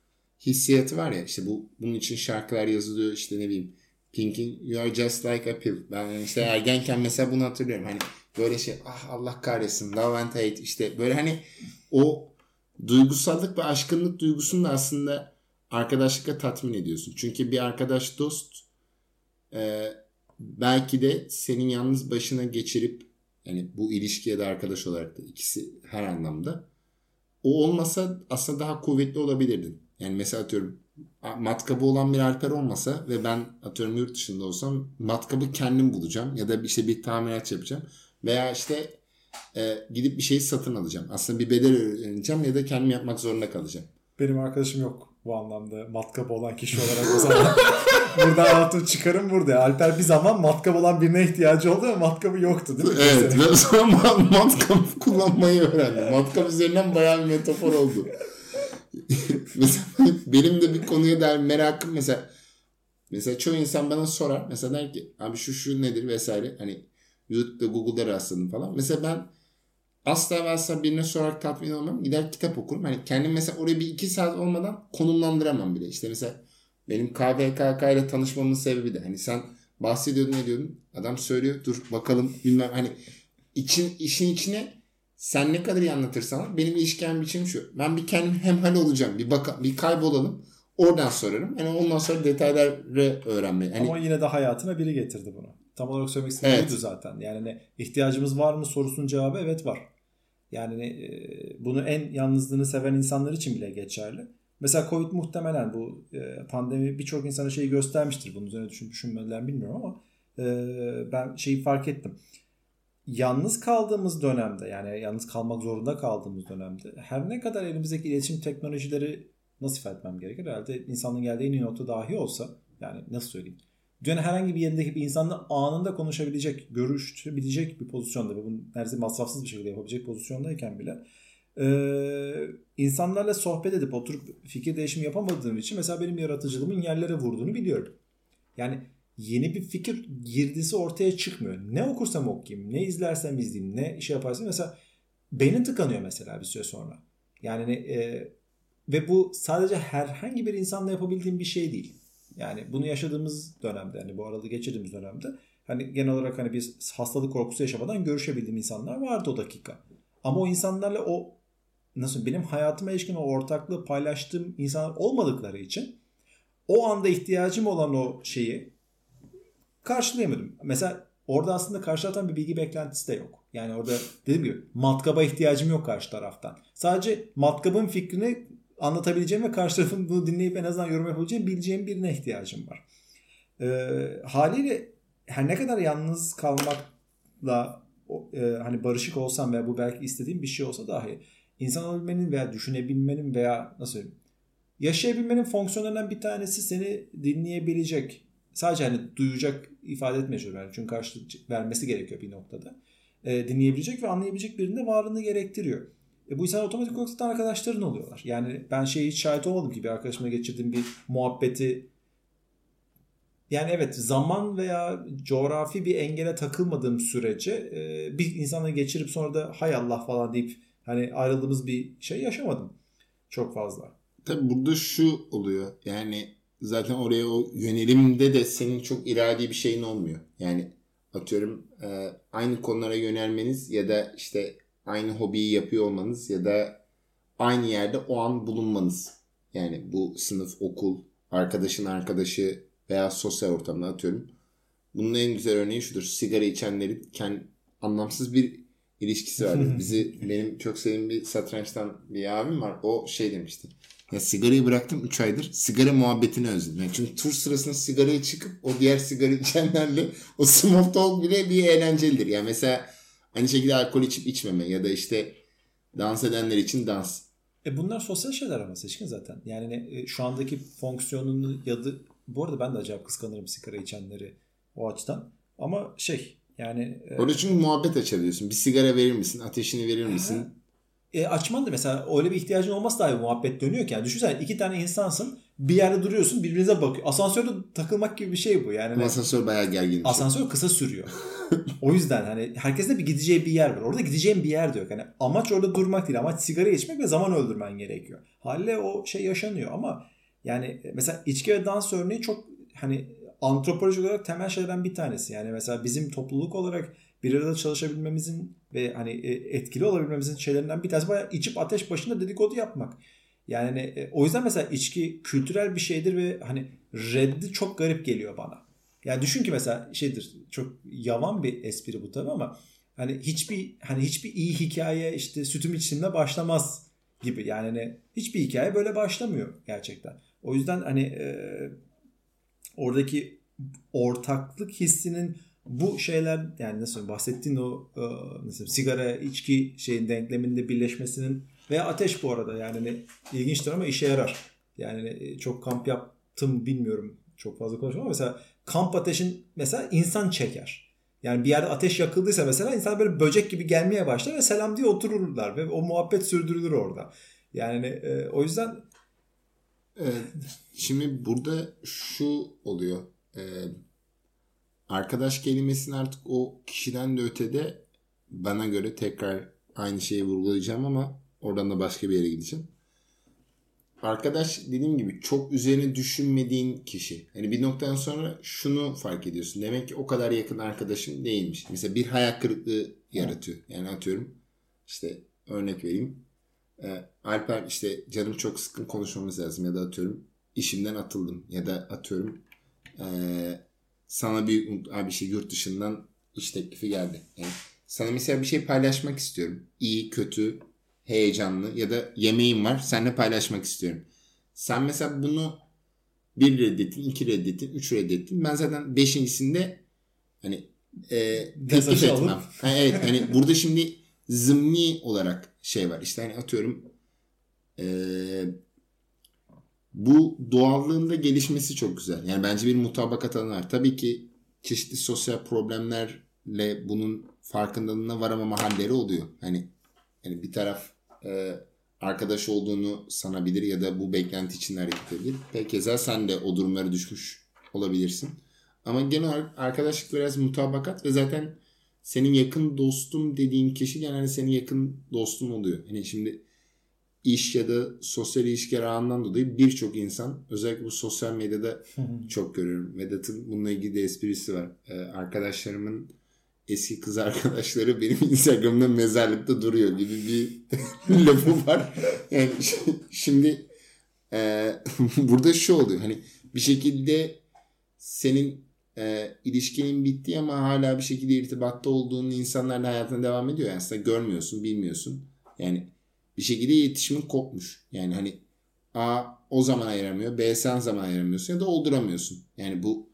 hissiyatı var ya işte bu bunun için şarkılar yazılıyor işte ne bileyim Pink'in You Are Just Like a Pill. Ben işte ergenken mesela bunu hatırlıyorum. Hani böyle şey ah Allah kahretsin love and hate işte böyle hani o duygusallık ve aşkınlık duygusunu da aslında arkadaşlıkla tatmin ediyorsun. Çünkü bir arkadaş dost e, belki de senin yalnız başına geçirip yani bu ilişkiye de arkadaş olarak da ikisi her anlamda o olmasa aslında daha kuvvetli olabilirdin. Yani mesela atıyorum matkabı olan bir Alper olmasa ve ben atıyorum yurt dışında olsam matkabı kendim bulacağım ya da işte bir tamirat yapacağım veya işte e, gidip bir şeyi satın alacağım. Aslında bir bedel öğreneceğim ya da kendim yapmak zorunda kalacağım. Benim arkadaşım yok bu anlamda matkap olan kişi olarak o zaman. burada altın çıkarım burada. Alper bir zaman matkap olan birine ihtiyacı oldu ama matkabı yoktu değil mi? Evet ve sonra matkap kullanmayı öğrendim. Matkap üzerinden bayağı bir metafor oldu. mesela benim de bir konuya dair merakım mesela mesela çoğu insan bana sorar mesela der ki abi şu şu nedir vesaire hani YouTube'da Google'da rastladım falan. Mesela ben asla ve asla birine sorarak tatmin olmam. Gider kitap okurum. Hani kendim mesela oraya bir iki saat olmadan konumlandıramam bile. İşte mesela benim KVKK ile tanışmamın sebebi de hani sen bahsediyordun ne diyordun? Adam söylüyor dur bakalım bilmem hani için işin içine sen ne kadar iyi anlatırsan benim ilişkim biçim şu. Ben bir kendim hemhal olacağım. Bir baka, bir kaybolalım. Oradan sorarım. Yani ondan sonra detayları öğrenmeyi. Yani... Ama yine de hayatına biri getirdi bunu. Tam olarak söylemek istediğim evet. zaten. Yani ne, ihtiyacımız var mı sorusunun cevabı evet var. Yani e, bunu en yalnızlığını seven insanlar için bile geçerli. Mesela Covid muhtemelen bu e, pandemi birçok insana şeyi göstermiştir. Bunun üzerine düşün, düşünmediler bilmiyorum ama e, ben şeyi fark ettim yalnız kaldığımız dönemde yani yalnız kalmak zorunda kaldığımız dönemde her ne kadar elimizdeki iletişim teknolojileri nasıl ifade etmem gerekir? Herhalde insanın geldiği en iyi nokta dahi olsa yani nasıl söyleyeyim? Dünyanın herhangi bir yerindeki bir insanla anında konuşabilecek, görüşebilecek bir pozisyonda ve bunu neredeyse masrafsız bir şekilde yapabilecek pozisyondayken bile Ee, insanlarla sohbet edip oturup fikir değişimi yapamadığım için mesela benim yaratıcılığımın yerlere vurduğunu biliyorum. Yani yeni bir fikir girdisi ortaya çıkmıyor. Ne okursam okuyayım, ne izlersem izleyeyim, ne şey yaparsam mesela beynin tıkanıyor mesela bir süre sonra. Yani e, ve bu sadece herhangi bir insanla yapabildiğim bir şey değil. Yani bunu yaşadığımız dönemde, hani bu aralığı geçirdiğimiz dönemde hani genel olarak hani bir hastalık korkusu yaşamadan görüşebildiğim insanlar vardı o dakika. Ama o insanlarla o nasıl benim hayatıma ilişkin o ortaklığı paylaştığım insanlar olmadıkları için o anda ihtiyacım olan o şeyi karşılayamadım. Mesela orada aslında karşı bir bilgi beklentisi de yok. Yani orada dediğim gibi matkaba ihtiyacım yok karşı taraftan. Sadece matkabın fikrini anlatabileceğim ve karşı tarafın bunu dinleyip en azından yorum yapabileceğim bileceğim birine ihtiyacım var. Ee, haliyle her ne kadar yalnız kalmakla e, hani barışık olsam veya bu belki istediğim bir şey olsa dahi insan olabilmenin veya düşünebilmenin veya nasıl yaşayabilmenin fonksiyonlarından bir tanesi seni dinleyebilecek sadece hani duyacak ifade etmeye çalışıyorum. çünkü karşılık vermesi gerekiyor bir noktada. E, dinleyebilecek ve anlayabilecek birinin varlığını gerektiriyor. E, bu insan otomatik olarak zaten arkadaşların oluyorlar. Yani ben şey hiç şahit olmadım ki bir arkadaşımla geçirdiğim bir muhabbeti yani evet zaman veya coğrafi bir engele takılmadığım sürece e, bir insanla geçirip sonra da hay Allah falan deyip hani ayrıldığımız bir şey yaşamadım çok fazla. Tabi burada şu oluyor yani zaten oraya o yönelimde de senin çok iradi bir şeyin olmuyor. Yani atıyorum e, aynı konulara yönelmeniz ya da işte aynı hobiyi yapıyor olmanız ya da aynı yerde o an bulunmanız. Yani bu sınıf, okul, arkadaşın arkadaşı veya sosyal ortamda atıyorum. Bunun en güzel örneği şudur. Sigara içenlerin kendi anlamsız bir ilişkisi vardır. Bizi benim çok sevdiğim bir satrançtan bir abim var. O şey demişti. Ya sigarayı bıraktım 3 aydır. Sigara muhabbetini özledim. Yani çünkü tur sırasında sigaraya çıkıp o diğer sigara içenlerle o small talk bile bir eğlencelidir. Yani mesela aynı şekilde alkol içip içmeme ya da işte dans edenler için dans. E bunlar sosyal şeyler ama seçkin zaten. Yani e, şu andaki fonksiyonunu ya da bu arada ben de acayip kıskanırım sigara içenleri o açıdan. Ama şey yani... E... Orada çünkü muhabbet açabiliyorsun. Bir sigara verir misin? Ateşini verir misin? E, açman da mesela öyle bir ihtiyacın olmaz da bir muhabbet dönüyor ki. Yani düşünsene iki tane insansın bir yerde duruyorsun birbirinize bakıyor. Asansörde takılmak gibi bir şey bu. Yani asansör bayağı gergin. Şey. Asansör şey. kısa sürüyor. o yüzden hani herkeste bir gideceği bir yer var. Orada gideceğin bir yer de yok. Hani amaç orada durmak değil. Amaç sigara içmek ve zaman öldürmen gerekiyor. Haliyle o şey yaşanıyor ama yani mesela içki ve dans örneği çok hani antropolojik olarak temel şeylerden bir tanesi. Yani mesela bizim topluluk olarak bir arada çalışabilmemizin ve hani e, etkili olabilmemizin şeylerinden bir tanesi bayağı içip ateş başında dedikodu yapmak. Yani hani, e, o yüzden mesela içki kültürel bir şeydir ve hani reddi çok garip geliyor bana. Yani düşün ki mesela şeydir çok yavan bir espri bu tabii ama hani hiçbir hani hiçbir iyi hikaye işte sütüm içimde başlamaz gibi. Yani hani hiçbir hikaye böyle başlamıyor gerçekten. O yüzden hani e, oradaki ortaklık hissinin bu şeyler yani nasıl bahsettiğin o e, nasıl sigara içki şeyin denkleminde birleşmesinin veya ateş bu arada yani ne, ilginçtir ama işe yarar. Yani e, çok kamp yaptım bilmiyorum çok fazla konuşmam ama mesela kamp ateşin mesela insan çeker. Yani bir yerde ateş yakıldıysa mesela insan böyle böcek gibi gelmeye başlar ve selam diye otururlar ve o muhabbet sürdürülür orada. Yani e, o yüzden Evet. Şimdi burada şu oluyor. Ee, arkadaş kelimesinin artık o kişiden de ötede bana göre tekrar aynı şeyi vurgulayacağım ama oradan da başka bir yere gideceğim. Arkadaş dediğim gibi çok üzerine düşünmediğin kişi. Yani bir noktadan sonra şunu fark ediyorsun. Demek ki o kadar yakın arkadaşım değilmiş. Mesela bir hayal kırıklığı yaratıyor. Yani atıyorum işte örnek vereyim. Ee, Alper işte canım çok sıkın konuşmamız lazım ya da atıyorum işimden atıldım ya da atıyorum ee, sana bir abi şey yurt dışından iş teklifi geldi. Yani sana mesela bir şey paylaşmak istiyorum. İyi, kötü, heyecanlı ya da yemeğim var. Seninle paylaşmak istiyorum. Sen mesela bunu bir reddettin, iki reddettin, üç reddettin. Ben zaten beşincisinde hani e, teklif etmem. Ha, evet hani burada şimdi zımni olarak şey var. İşte hani atıyorum e, bu doğallığında gelişmesi çok güzel. Yani bence bir mutabakat alanı var. Tabii ki çeşitli sosyal problemlerle bunun farkındalığına varamama halleri oluyor. Hani yani bir taraf e, arkadaş olduğunu sanabilir ya da bu beklenti içinde hareket edebilir. Pekeza sen de o durumlara düşmüş olabilirsin. Ama genel olarak arkadaşlık biraz mutabakat ve zaten senin yakın dostum dediğin kişi genelde senin yakın dostun oluyor. Hani şimdi iş ya da sosyal ilişkiler ağından dolayı birçok insan özellikle bu sosyal medyada çok görüyorum. Vedat'ın bununla ilgili de esprisi var. Ee, arkadaşlarımın eski kız arkadaşları benim Instagram'da mezarlıkta duruyor gibi bir lafı var. Yani şimdi e, burada şu oluyor. Hani bir şekilde senin e, ilişkinin bitti ama hala bir şekilde irtibatta olduğun insanlarla hayatına devam ediyor. Yani aslında görmüyorsun, bilmiyorsun. Yani bir şekilde iletişimin kopmuş. Yani hani A o zaman ayıramıyor, B sen zaman ayıramıyorsun ya da olduramıyorsun. Yani bu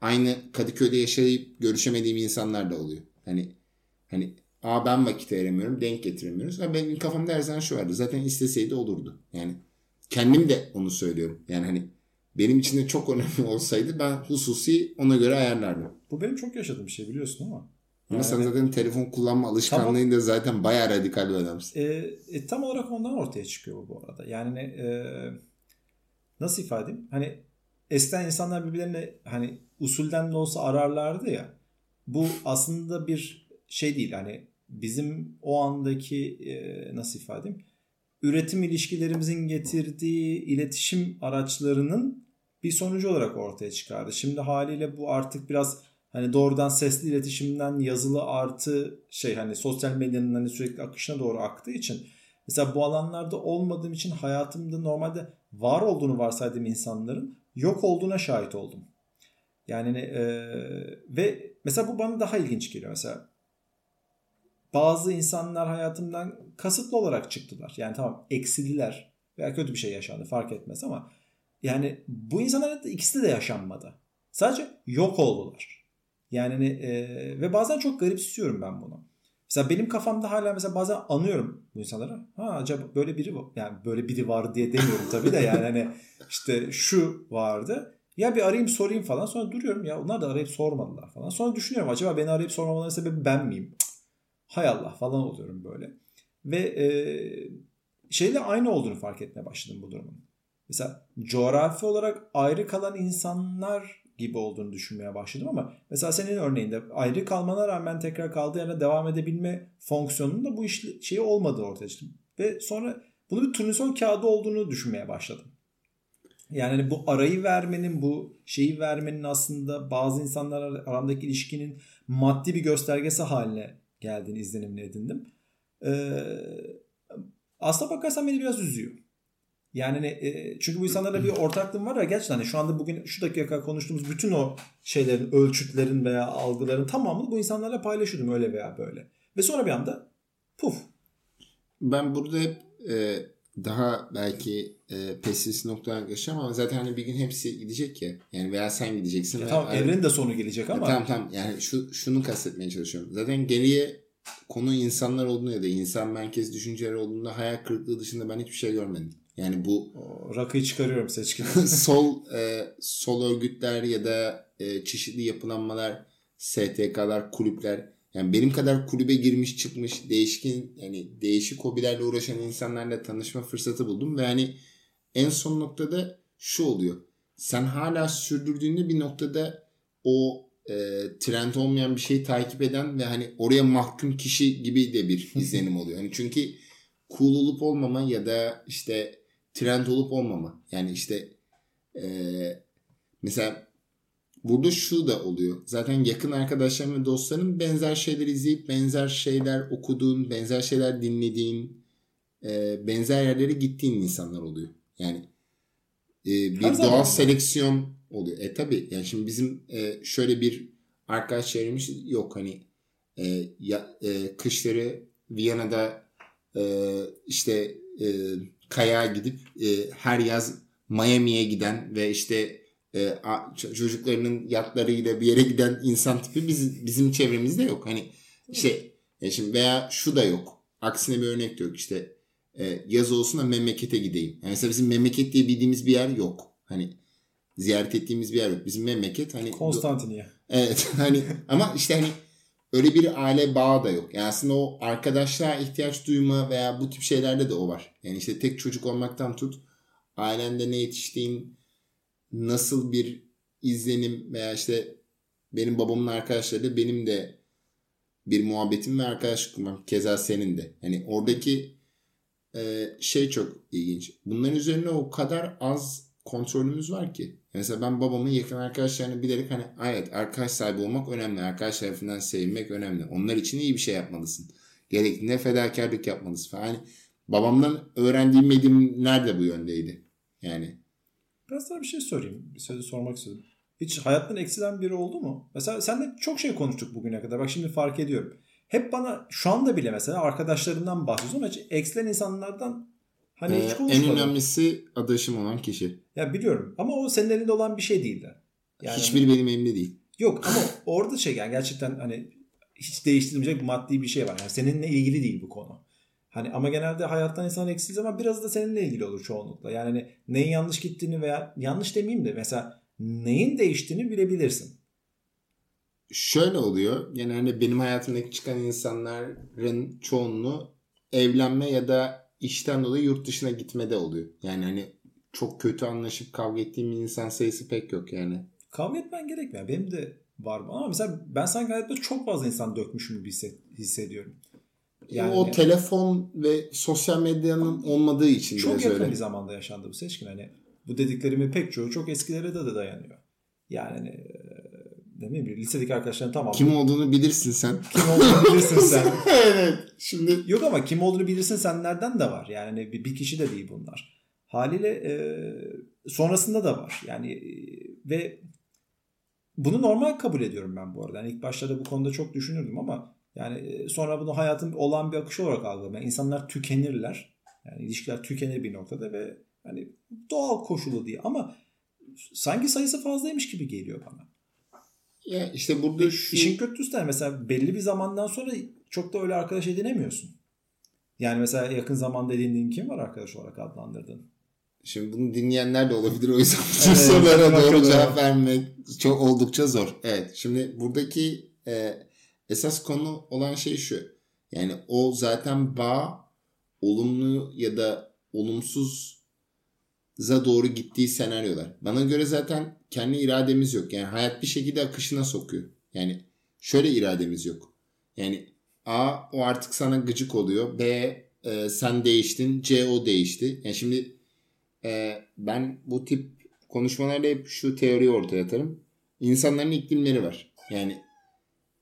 aynı Kadıköy'de yaşayıp görüşemediğim insanlar da oluyor. Hani hani A ben vakit ayıramıyorum, denk getiremiyoruz. Ama benim kafamda her zaman şu vardı. Zaten isteseydi olurdu. Yani kendim de onu söylüyorum. Yani hani benim için de çok önemli olsaydı ben hususi ona göre ayarlardım. Bu benim çok yaşadığım bir şey biliyorsun ama. Ama yani, sen zaten telefon kullanma alışkanlığında tamam. zaten bayağı radikal bir adamsın. E, e, tam olarak ondan ortaya çıkıyor bu, bu arada. Yani e, nasıl ifade edeyim? Hani eskiden insanlar birbirlerine hani usulden de olsa ararlardı ya. Bu aslında bir şey değil. Hani bizim o andaki e, nasıl ifade edeyim? Üretim ilişkilerimizin getirdiği iletişim araçlarının bir sonucu olarak ortaya çıkardı. Şimdi haliyle bu artık biraz hani doğrudan sesli iletişimden yazılı artı şey hani sosyal medyanın hani sürekli akışına doğru aktığı için mesela bu alanlarda olmadığım için hayatımda normalde var olduğunu varsaydığım insanların yok olduğuna şahit oldum. Yani e, ve mesela bu bana daha ilginç geliyor mesela. Bazı insanlar hayatımdan kasıtlı olarak çıktılar. Yani tamam eksililer veya kötü bir şey yaşandı fark etmez ama yani bu insanların ikisi de yaşanmadı. Sadece yok oldular. Yani e, ve bazen çok garipsiyorum ben bunu. Mesela benim kafamda hala mesela bazen anıyorum bu insanlara. Ha acaba böyle biri. Yani böyle biri var diye demiyorum tabii de yani hani işte şu vardı. Ya bir arayayım sorayım falan. Sonra duruyorum ya onlar da arayıp sormadılar falan. Sonra düşünüyorum acaba beni arayıp sormamaların sebebi ben miyim? Hay Allah falan oluyorum böyle. Ve e, şeyle aynı olduğunu fark etmeye başladım bu durumun. Mesela coğrafi olarak ayrı kalan insanlar gibi olduğunu düşünmeye başladım ama mesela senin örneğinde ayrı kalmana rağmen tekrar kaldığı yerine devam edebilme fonksiyonunun da bu iş şeyi olmadığı ortaya çıktı. Ve sonra bunu bir turnusol kağıdı olduğunu düşünmeye başladım. Yani hani bu arayı vermenin, bu şeyi vermenin aslında bazı insanlar arasındaki ilişkinin maddi bir göstergesi haline geldiğini izlenimini edindim. Ee, aslına bakarsan beni biraz üzüyor. Yani hani, e, çünkü bu insanlarla bir ortaklığım var ya gerçekten hani şu anda bugün şu dakika konuştuğumuz bütün o şeylerin, ölçütlerin veya algıların tamamını bu insanlarla paylaşıyordum öyle veya böyle. Ve sonra bir anda puf. Ben burada hep e, daha belki e, pesimist noktadan yaklaşacağım ama zaten hani bir gün hepsi gidecek ya. Yani veya sen gideceksin. Ya tamam evrenin de sonu gelecek ama. Ya, tamam tamam yani şu şunu kastetmeye çalışıyorum. Zaten geriye konu insanlar olduğunda ya da insan merkez düşünceler olduğunda hayal kırıklığı dışında ben hiçbir şey görmedim. Yani bu rakıyı çıkarıyorum seçkin. sol e, sol örgütler ya da e, çeşitli yapılanmalar, STK'lar, kulüpler yani benim kadar kulübe girmiş çıkmış değişkin yani değişik hobilerle uğraşan insanlarla tanışma fırsatı buldum ve hani en son noktada şu oluyor. Sen hala sürdürdüğünde bir noktada o e, trend olmayan bir şeyi takip eden ve hani oraya mahkum kişi gibi de bir izlenim oluyor. Hani çünkü cool olup olmama ya da işte trend olup olmama. Yani işte e, mesela burada şu da oluyor. Zaten yakın arkadaşların ve dostların benzer şeyler izleyip benzer şeyler okuduğun, benzer şeyler dinlediğin, e, benzer yerlere gittiğin insanlar oluyor. Yani e, bir Her doğal seleksiyon oluyor. E tabi yani şimdi bizim e, şöyle bir arkadaş çevremiz yok hani e, ya, e, kışları Viyana'da e, işte e, kayağa gidip e, her yaz Miami'ye giden ve işte e, çocuklarının yatlarıyla bir yere giden insan tipi biz, bizim çevremizde yok. Hani şey e şimdi veya şu da yok. Aksine bir örnek de yok. İşte e, yaz olsun da memlekete gideyim. Yani mesela bizim memleket diye bildiğimiz bir yer yok. Hani ziyaret ettiğimiz bir yer yok. Bizim memleket hani Konstantiniye. Evet hani ama işte hani öyle bir aile bağı da yok. Yani aslında o arkadaşlığa ihtiyaç duyma veya bu tip şeylerde de o var. Yani işte tek çocuk olmaktan tut ailende ne yetiştiğin nasıl bir izlenim veya işte benim babamın arkadaşları benim de bir muhabbetim ve arkadaşlık kurmam. Keza senin de. Hani oradaki şey çok ilginç. Bunların üzerine o kadar az kontrolümüz var ki. Mesela ben babamın yakın arkadaşlarını bilerek hani evet arkadaş sahibi olmak önemli. Arkadaş tarafından sevilmek önemli. Onlar için iyi bir şey yapmalısın. Gerektiğinde fedakarlık yapmalısın falan. Hani babamdan öğrendiğim medim nerede bu yöndeydi? Yani. Ben sana bir şey sorayım. Bir söz sormak istedim. Hiç hayattan eksilen biri oldu mu? Mesela senle çok şey konuştuk bugüne kadar. Bak şimdi fark ediyorum. Hep bana şu anda bile mesela arkadaşlarından bahsediyorsun ama eksilen insanlardan hani ee, hiç konuşmadım. En önemlisi adaşım olan kişi. Ya biliyorum ama o senin elinde olan bir şey değildi. Yani, Hiçbiri benim elimde değil. Yok ama orada şey yani gerçekten hani hiç değiştirmeyecek maddi bir şey var. Yani seninle ilgili değil bu konu. Hani ama genelde hayattan insan eksiz ama biraz da seninle ilgili olur çoğunlukla. Yani hani neyin yanlış gittiğini veya yanlış demeyeyim de mesela neyin değiştiğini bilebilirsin. Şöyle oluyor. Genelde benim hayatımdaki çıkan insanların çoğunluğu evlenme ya da işten dolayı yurt dışına gitmede oluyor. Yani hani çok kötü anlaşıp kavga ettiğim insan sayısı pek yok yani. Kavga etmen gerekmiyor. Benim de var ama mesela ben sanki hayatta çok fazla insan dökmüşüm gibi hissediyorum. Yani, o telefon ve sosyal medyanın olmadığı için çok yakın öyle. bir zamanda yaşandı bu seçkin. Hani bu dediklerimin pek çoğu çok eskilere de, de dayanıyor. Yani hani ne bileyim lisedeki arkadaşların tamam. Kim olduğunu bilirsin sen. Kim olduğunu bilirsin sen. evet. Şimdi yok ama kim olduğunu bilirsin senlerden de var. Yani hani bir, bir kişi de değil bunlar. Haliyle e, sonrasında da var. Yani e, ve bunu normal kabul ediyorum ben bu arada. Yani ilk başlarda bu konuda çok düşünürdüm ama yani e, sonra bunu hayatın olan bir akışı olarak algılıyorum. Yani insanlar tükenirler. Yani ilişkiler tükenir bir noktada ve hani doğal koşulu diye ama sanki sayısı fazlaymış gibi geliyor bana. Ya işte burada şu... İşin kötüsü de mesela belli bir zamandan sonra çok da öyle arkadaş edinemiyorsun. Yani mesela yakın zamanda edindiğin kim var arkadaş olarak adlandırdın? Şimdi bunu dinleyenler de olabilir o yüzden evet, sorulara doğru cevap vermek çok oldukça zor. Evet şimdi buradaki e, esas konu olan şey şu. Yani o zaten bağ olumlu ya da olumsuz za doğru gittiği senaryolar. Bana göre zaten kendi irademiz yok. Yani hayat bir şekilde akışına sokuyor. Yani şöyle irademiz yok. Yani A o artık sana gıcık oluyor. B e, sen değiştin. C o değişti. Yani şimdi e, ben bu tip konuşmalarda hep şu teoriyi ortaya atarım. İnsanların iklimleri var. Yani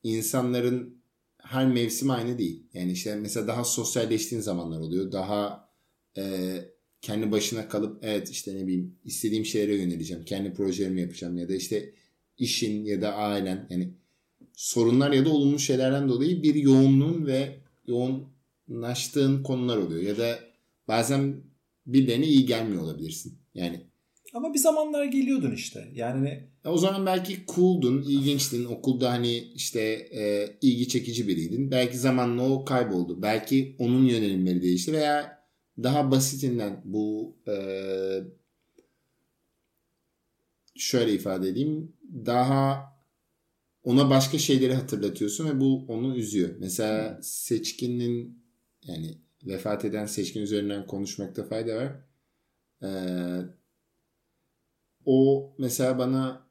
insanların her mevsim aynı değil. Yani işte mesela daha sosyalleştiğin zamanlar oluyor. Daha e, kendi başına kalıp evet işte ne bileyim istediğim şeylere yöneleceğim. Kendi projelerimi yapacağım ya da işte işin ya da ailen yani sorunlar ya da olumlu şeylerden dolayı bir yoğunluğun ve yoğunlaştığın konular oluyor. Ya da bazen birilerine iyi gelmiyor olabilirsin. Yani ama bir zamanlar geliyordun işte. Yani o zaman belki cool'dun, ilginçtin. Okulda hani işte e, ilgi çekici biriydin. Belki zamanla o kayboldu. Belki onun yönelimleri değişti veya daha basitinden bu e, şöyle ifade edeyim. Daha ona başka şeyleri hatırlatıyorsun ve bu onu üzüyor. Mesela seçkinin yani vefat eden seçkin üzerinden konuşmakta fayda var. Ee, o mesela bana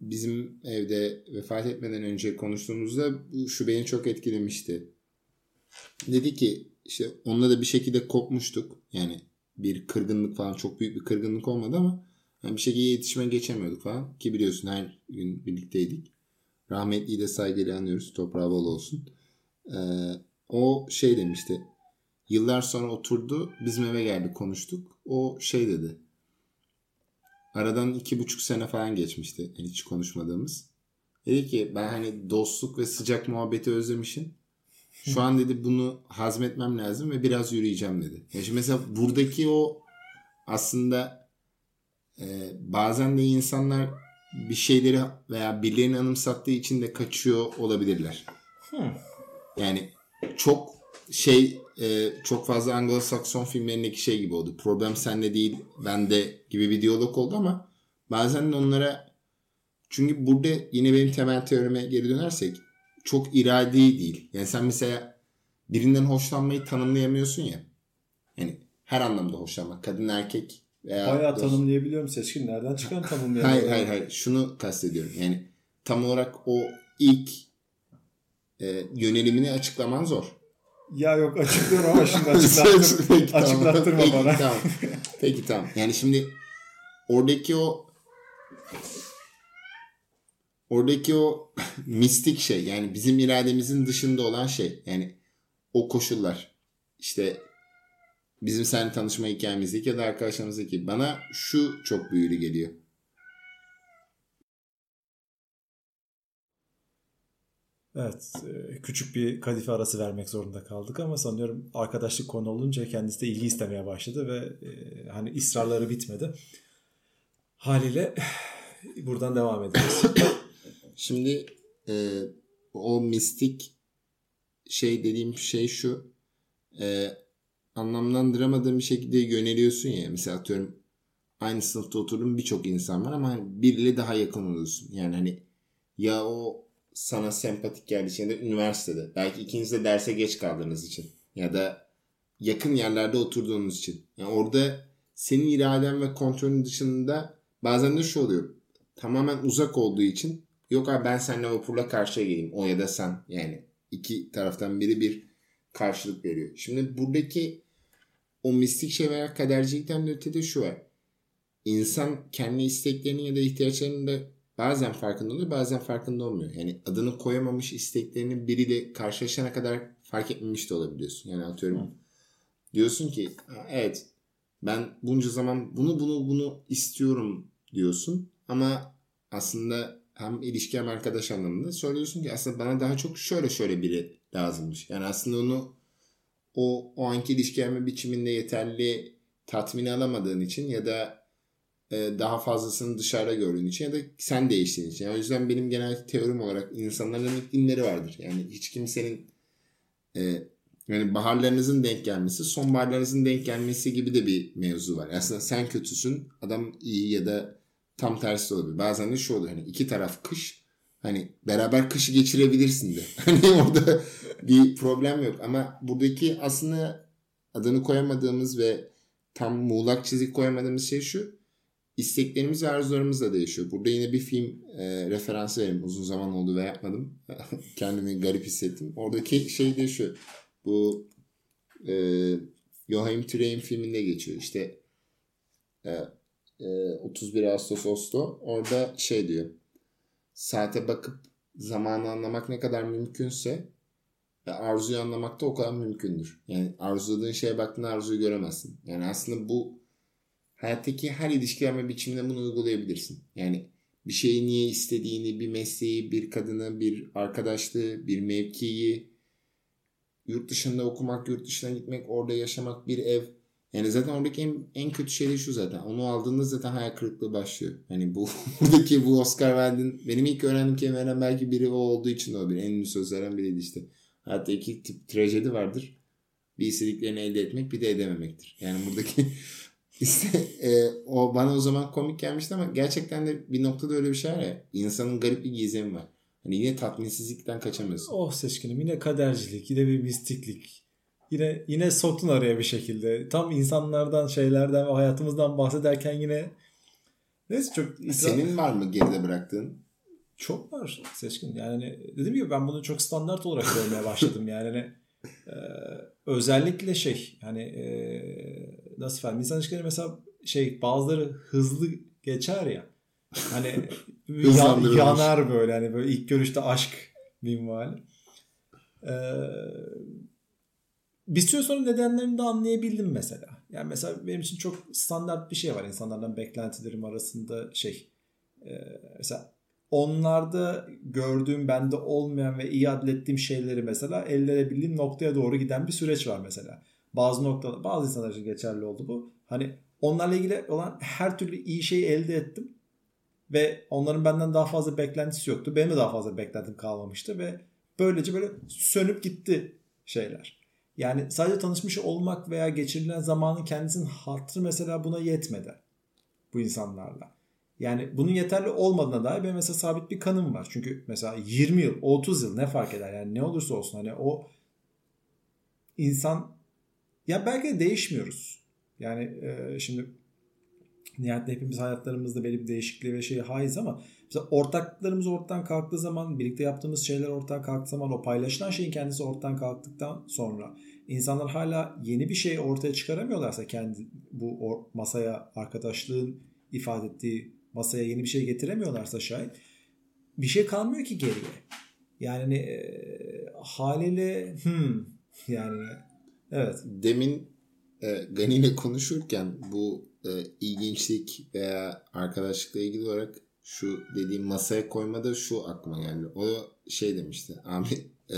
bizim evde vefat etmeden önce konuştuğumuzda şu beni çok etkilemişti. Dedi ki işte onunla da bir şekilde kopmuştuk. Yani bir kırgınlık falan çok büyük bir kırgınlık olmadı ama yani bir şekilde iletişime geçemiyorduk falan. Ki biliyorsun her gün birlikteydik. Rahmetliyi de saygıyla anıyoruz. Toprağı bol olsun. Ee, o şey demişti. Yıllar sonra oturdu. Bizim eve geldi konuştuk. O şey dedi. Aradan iki buçuk sene falan geçmişti. Hiç konuşmadığımız. Dedi ki ben hani dostluk ve sıcak muhabbeti özlemişim. Şu an dedi bunu hazmetmem lazım ve biraz yürüyeceğim dedi. Yani şimdi mesela buradaki o aslında e, bazen de insanlar bir şeyleri veya birilerini anımsattığı için de kaçıyor olabilirler. Yani çok şey e, çok fazla Anglo-Sakson filmlerindeki şey gibi oldu. Problem sende değil bende gibi bir diyalog oldu ama bazen de onlara çünkü burada yine benim temel teorime geri dönersek çok iradi değil. Yani sen mesela birinden hoşlanmayı tanımlayamıyorsun ya. Yani her anlamda hoşlanmak. Kadın erkek veya Bayağı dost. tanımlayabiliyorum seçkin. Nereden çıkan tanımlayabiliyorum? Hayır hayır hayır. Şunu kastediyorum. Yani tam olarak o ilk e, yönelimini açıklaman zor. Ya yok açıklıyorum ama şimdi açıklattır, Peki, tamam. açıklattırma Peki, bana. Tamam. Peki tamam. Yani şimdi oradaki o oradaki o mistik şey yani bizim irademizin dışında olan şey yani o koşullar işte bizim seninle tanışma hikayemizdeki ya da arkadaşlarımızdaki bana şu çok büyülü geliyor. Evet. e, Küçük bir kadife arası vermek zorunda kaldık ama sanıyorum arkadaşlık konu olunca kendisi de ilgi istemeye başladı ve e, hani ısrarları bitmedi. Haliyle buradan devam edeceğiz. Şimdi e, o mistik şey dediğim şey şu e, anlamlandıramadığın bir şekilde yöneliyorsun ya mesela atıyorum aynı sınıfta oturduğun birçok insan var ama biriyle daha yakın oluyorsun. Yani hani ya o sana sempatik geldiği için da üniversitede belki ikiniz de derse geç kaldığınız için ya da yakın yerlerde oturduğunuz için. Yani orada senin iraden ve kontrolün dışında bazen de şu oluyor. Tamamen uzak olduğu için yok abi ben seninle vapurla karşıya geleyim o ya da sen yani iki taraftan biri bir karşılık veriyor. Şimdi buradaki o mistik şey veya kadercilikten de ötede şu var. İnsan kendi isteklerinin ya da ihtiyaçlarının da bazen farkında oluyor bazen farkında olmuyor. Yani adını koyamamış isteklerini biriyle karşılaşana kadar fark etmemiş de olabiliyorsun. Yani atıyorum Hı. diyorsun ki "Ha, evet ben bunca zaman bunu bunu bunu istiyorum diyorsun ama aslında hem ilişki hem arkadaş anlamında söylüyorsun ki aslında bana daha çok şöyle şöyle biri lazımmış. Yani aslında onu o, o anki ilişkilenme biçiminde yeterli tatmin alamadığın için ya da e, daha fazlasını dışarıda gördüğün için ya da sen değiştiğin için. Yani o yüzden benim genel teorim olarak insanların iklimleri vardır. Yani hiç kimsenin e, yani baharlarınızın denk gelmesi, sonbaharlarınızın denk gelmesi gibi de bir mevzu var. Aslında sen kötüsün, adam iyi ya da tam tersi olabilir. Bazen de şu oluyor hani iki taraf kış. Hani beraber kışı geçirebilirsin de. Hani orada bir problem yok. Ama buradaki aslında adını koyamadığımız ve tam muğlak çizik koyamadığımız şey şu. İsteklerimiz ve arzularımız da değişiyor. Burada yine bir film e, referansı vereyim. Uzun zaman oldu ve yapmadım. Kendimi garip hissettim. Oradaki şey de şu. Bu e, Joachim Trey'in filminde geçiyor. İşte e, e, 31 Ağustos Oslo. Orada şey diyor. Saate bakıp zamanı anlamak ne kadar mümkünse e, arzuyu anlamak da o kadar mümkündür. Yani arzuladığın şeye baktığında arzuyu göremezsin. Yani aslında bu hayattaki her ilişkilenme biçiminde bunu uygulayabilirsin. Yani bir şeyi niye istediğini, bir mesleği, bir kadını, bir arkadaşlığı, bir mevkiyi, yurt dışında okumak, yurt dışına gitmek, orada yaşamak, bir ev. Yani zaten oradaki en, en kötü şey de şu zaten. Onu aldığında zaten hayal kırıklığı başlıyor. Hani bu buradaki bu Oscar Wilde'in benim ilk öğrendiğim kelimelerden belki biri o olduğu için de olabilir. En ünlü sözlerden biriydi işte. Hayatta iki tip trajedi vardır. Bir istediklerini elde etmek bir de edememektir. Yani buradaki işte e, o bana o zaman komik gelmişti ama gerçekten de bir noktada öyle bir şey var ya. insanın garip bir gizemi var. Hani yine tatminsizlikten kaçamıyorsun. oh seçkinim yine kadercilik, yine bir mistiklik. Yine yine soktun araya bir şekilde. Tam insanlardan, şeylerden ve hayatımızdan bahsederken yine neyse çok itiraz- Senin var mı geride bıraktığın? çok var seçkin. Yani dediğim gibi ben bunu çok standart olarak görmeye başladım. Yani hani, e, özellikle şey hani e, nasıl efendim insan ilişkileri mesela şey bazıları hızlı geçer ya. Hani ya, Hızlandırılmış. yanar böyle hani böyle ilk görüşte aşk minvali. Ee, bir süre sonra nedenlerini de anlayabildim mesela. Yani mesela benim için çok standart bir şey var insanlardan beklentilerim arasında şey. e, mesela onlarda gördüğüm bende olmayan ve iyi adlettiğim şeyleri mesela elde edebildiğim noktaya doğru giden bir süreç var mesela. Bazı noktalar, bazı insanlar için geçerli oldu bu. Hani onlarla ilgili olan her türlü iyi şeyi elde ettim. Ve onların benden daha fazla beklentisi yoktu. Benim de daha fazla beklentim kalmamıştı ve böylece böyle sönüp gitti şeyler. Yani sadece tanışmış olmak veya geçirilen zamanın kendisinin hatırı mesela buna yetmedi bu insanlarla. Yani bunun yeterli olmadığına dair benim mesela sabit bir kanım var. Çünkü mesela 20 yıl, 30 yıl ne fark eder? Yani ne olursa olsun hani o insan ya belki de değişmiyoruz. Yani e, şimdi nihayetinde hepimiz hayatlarımızda belli bir değişikliğe ve şeye haiz ama mesela ortaklarımız ortadan kalktığı zaman birlikte yaptığımız şeyler ortadan kalktığı zaman o paylaşılan şeyin kendisi ortadan kalktıktan sonra insanlar hala yeni bir şey ortaya çıkaramıyorlarsa kendi bu masaya arkadaşlığın ifade ettiği masaya yeni bir şey getiremiyorlarsa şayet bir şey kalmıyor ki geriye. Yani e, haliyle hmm, yani evet. Demin e, Gani ile konuşurken bu e, ilginçlik veya arkadaşlıkla ilgili olarak şu dediğim masaya koymada şu aklıma geldi. O şey demişti. Abi e,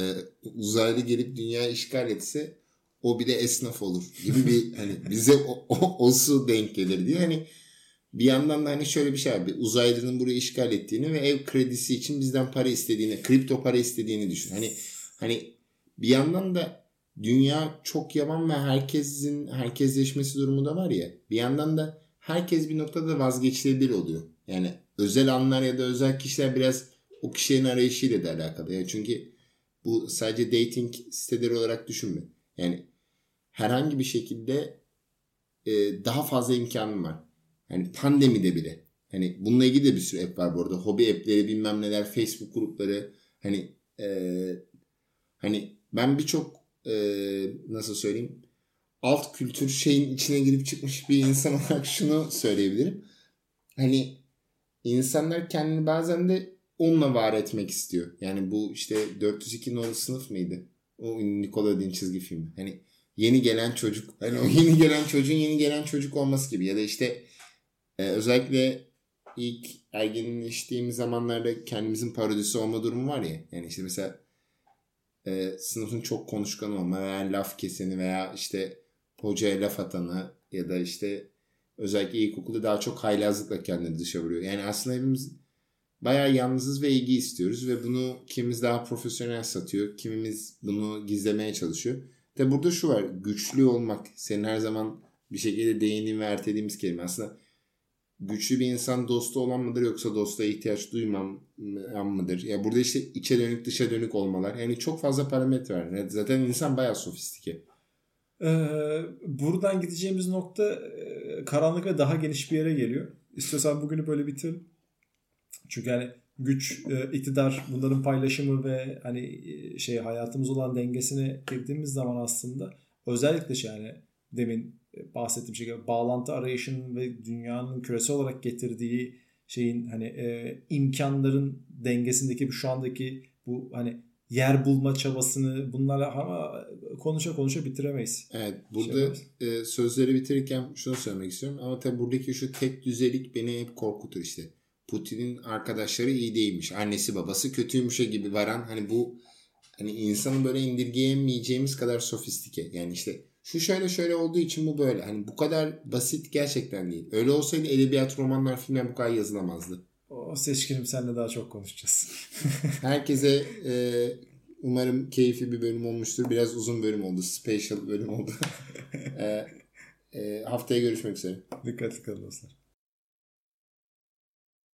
uzaylı gelip dünya işgal etse o bir de esnaf olur gibi bir hani bize o, o, o su denk gelir diye. Hani bir yandan da hani şöyle bir şey abi uzaylının burayı işgal ettiğini ve ev kredisi için bizden para istediğini, kripto para istediğini düşün. Hani hani bir yandan da dünya çok yaman ve herkesin herkesleşmesi durumu da var ya. Bir yandan da herkes bir noktada vazgeçilebilir oluyor. Yani özel anlar ya da özel kişiler biraz o kişinin arayışıyla da alakalı. Yani çünkü bu sadece dating siteleri olarak düşünme. Yani herhangi bir şekilde e, daha fazla imkanım var. Hani pandemide bile. Hani bununla ilgili de bir sürü app var bu arada. Hobi app'leri bilmem neler, Facebook grupları. Hani e, hani ben birçok e, nasıl söyleyeyim alt kültür şeyin içine girip çıkmış bir insan olarak şunu söyleyebilirim. Hani insanlar kendini bazen de onunla var etmek istiyor. Yani bu işte 402 numaralı sınıf mıydı? O Nickelodeon çizgi filmi. Hani yeni gelen çocuk. Hani o yeni gelen çocuğun yeni gelen çocuk olması gibi. Ya da işte e, özellikle ilk ergenleştiğimiz zamanlarda kendimizin parodisi olma durumu var ya. Yani işte mesela e, sınıfın çok konuşkan olma veya laf keseni veya işte hocaya laf atanı ya da işte özellikle ilkokulda daha çok haylazlıkla kendini dışa vuruyor. Yani aslında hepimiz bayağı yalnızız ve ilgi istiyoruz ve bunu kimimiz daha profesyonel satıyor, kimimiz bunu gizlemeye çalışıyor. De burada şu var, güçlü olmak. Senin her zaman bir şekilde değindiğin ve ertelediğimiz kelime. Aslında güçlü bir insan dostu olan mıdır yoksa dosta ihtiyaç duymam mıdır? Ya burada işte içe dönük dışa dönük olmalar. Yani çok fazla parametre var. Zaten insan bayağı sofistike. Ee, buradan gideceğimiz nokta e, karanlık ve daha geniş bir yere geliyor. İstiyorsan bugünü böyle bitirelim. Çünkü hani güç, e, iktidar, bunların paylaşımı ve hani e, şey hayatımız olan dengesine girdiğimiz zaman aslında özellikle şey yani demin bahsettiğim şey bağlantı arayışının ve dünyanın küresel olarak getirdiği şeyin hani e, imkanların dengesindeki şu andaki bu hani yer bulma çabasını bunlarla ama konuşa konuşa bitiremeyiz. Evet burada şey e, sözleri bitirirken şunu söylemek istiyorum ama tabii buradaki şu tek düzelik beni hep korkutur işte. Putin'in arkadaşları iyi değilmiş. Annesi babası kötüymüşe gibi varan hani bu hani insanı böyle indirgeyemeyeceğimiz kadar sofistike. Yani işte şu şöyle şöyle olduğu için bu böyle. Hani bu kadar basit gerçekten değil. Öyle olsaydı edebiyat, romanlar, filmler bu kadar yazılamazdı. O seçkinim senle daha çok konuşacağız. Herkese e, umarım keyifli bir bölüm olmuştur. Biraz uzun bölüm oldu. Special bölüm oldu. e, e, haftaya görüşmek üzere. Dikkat kalın dostlar.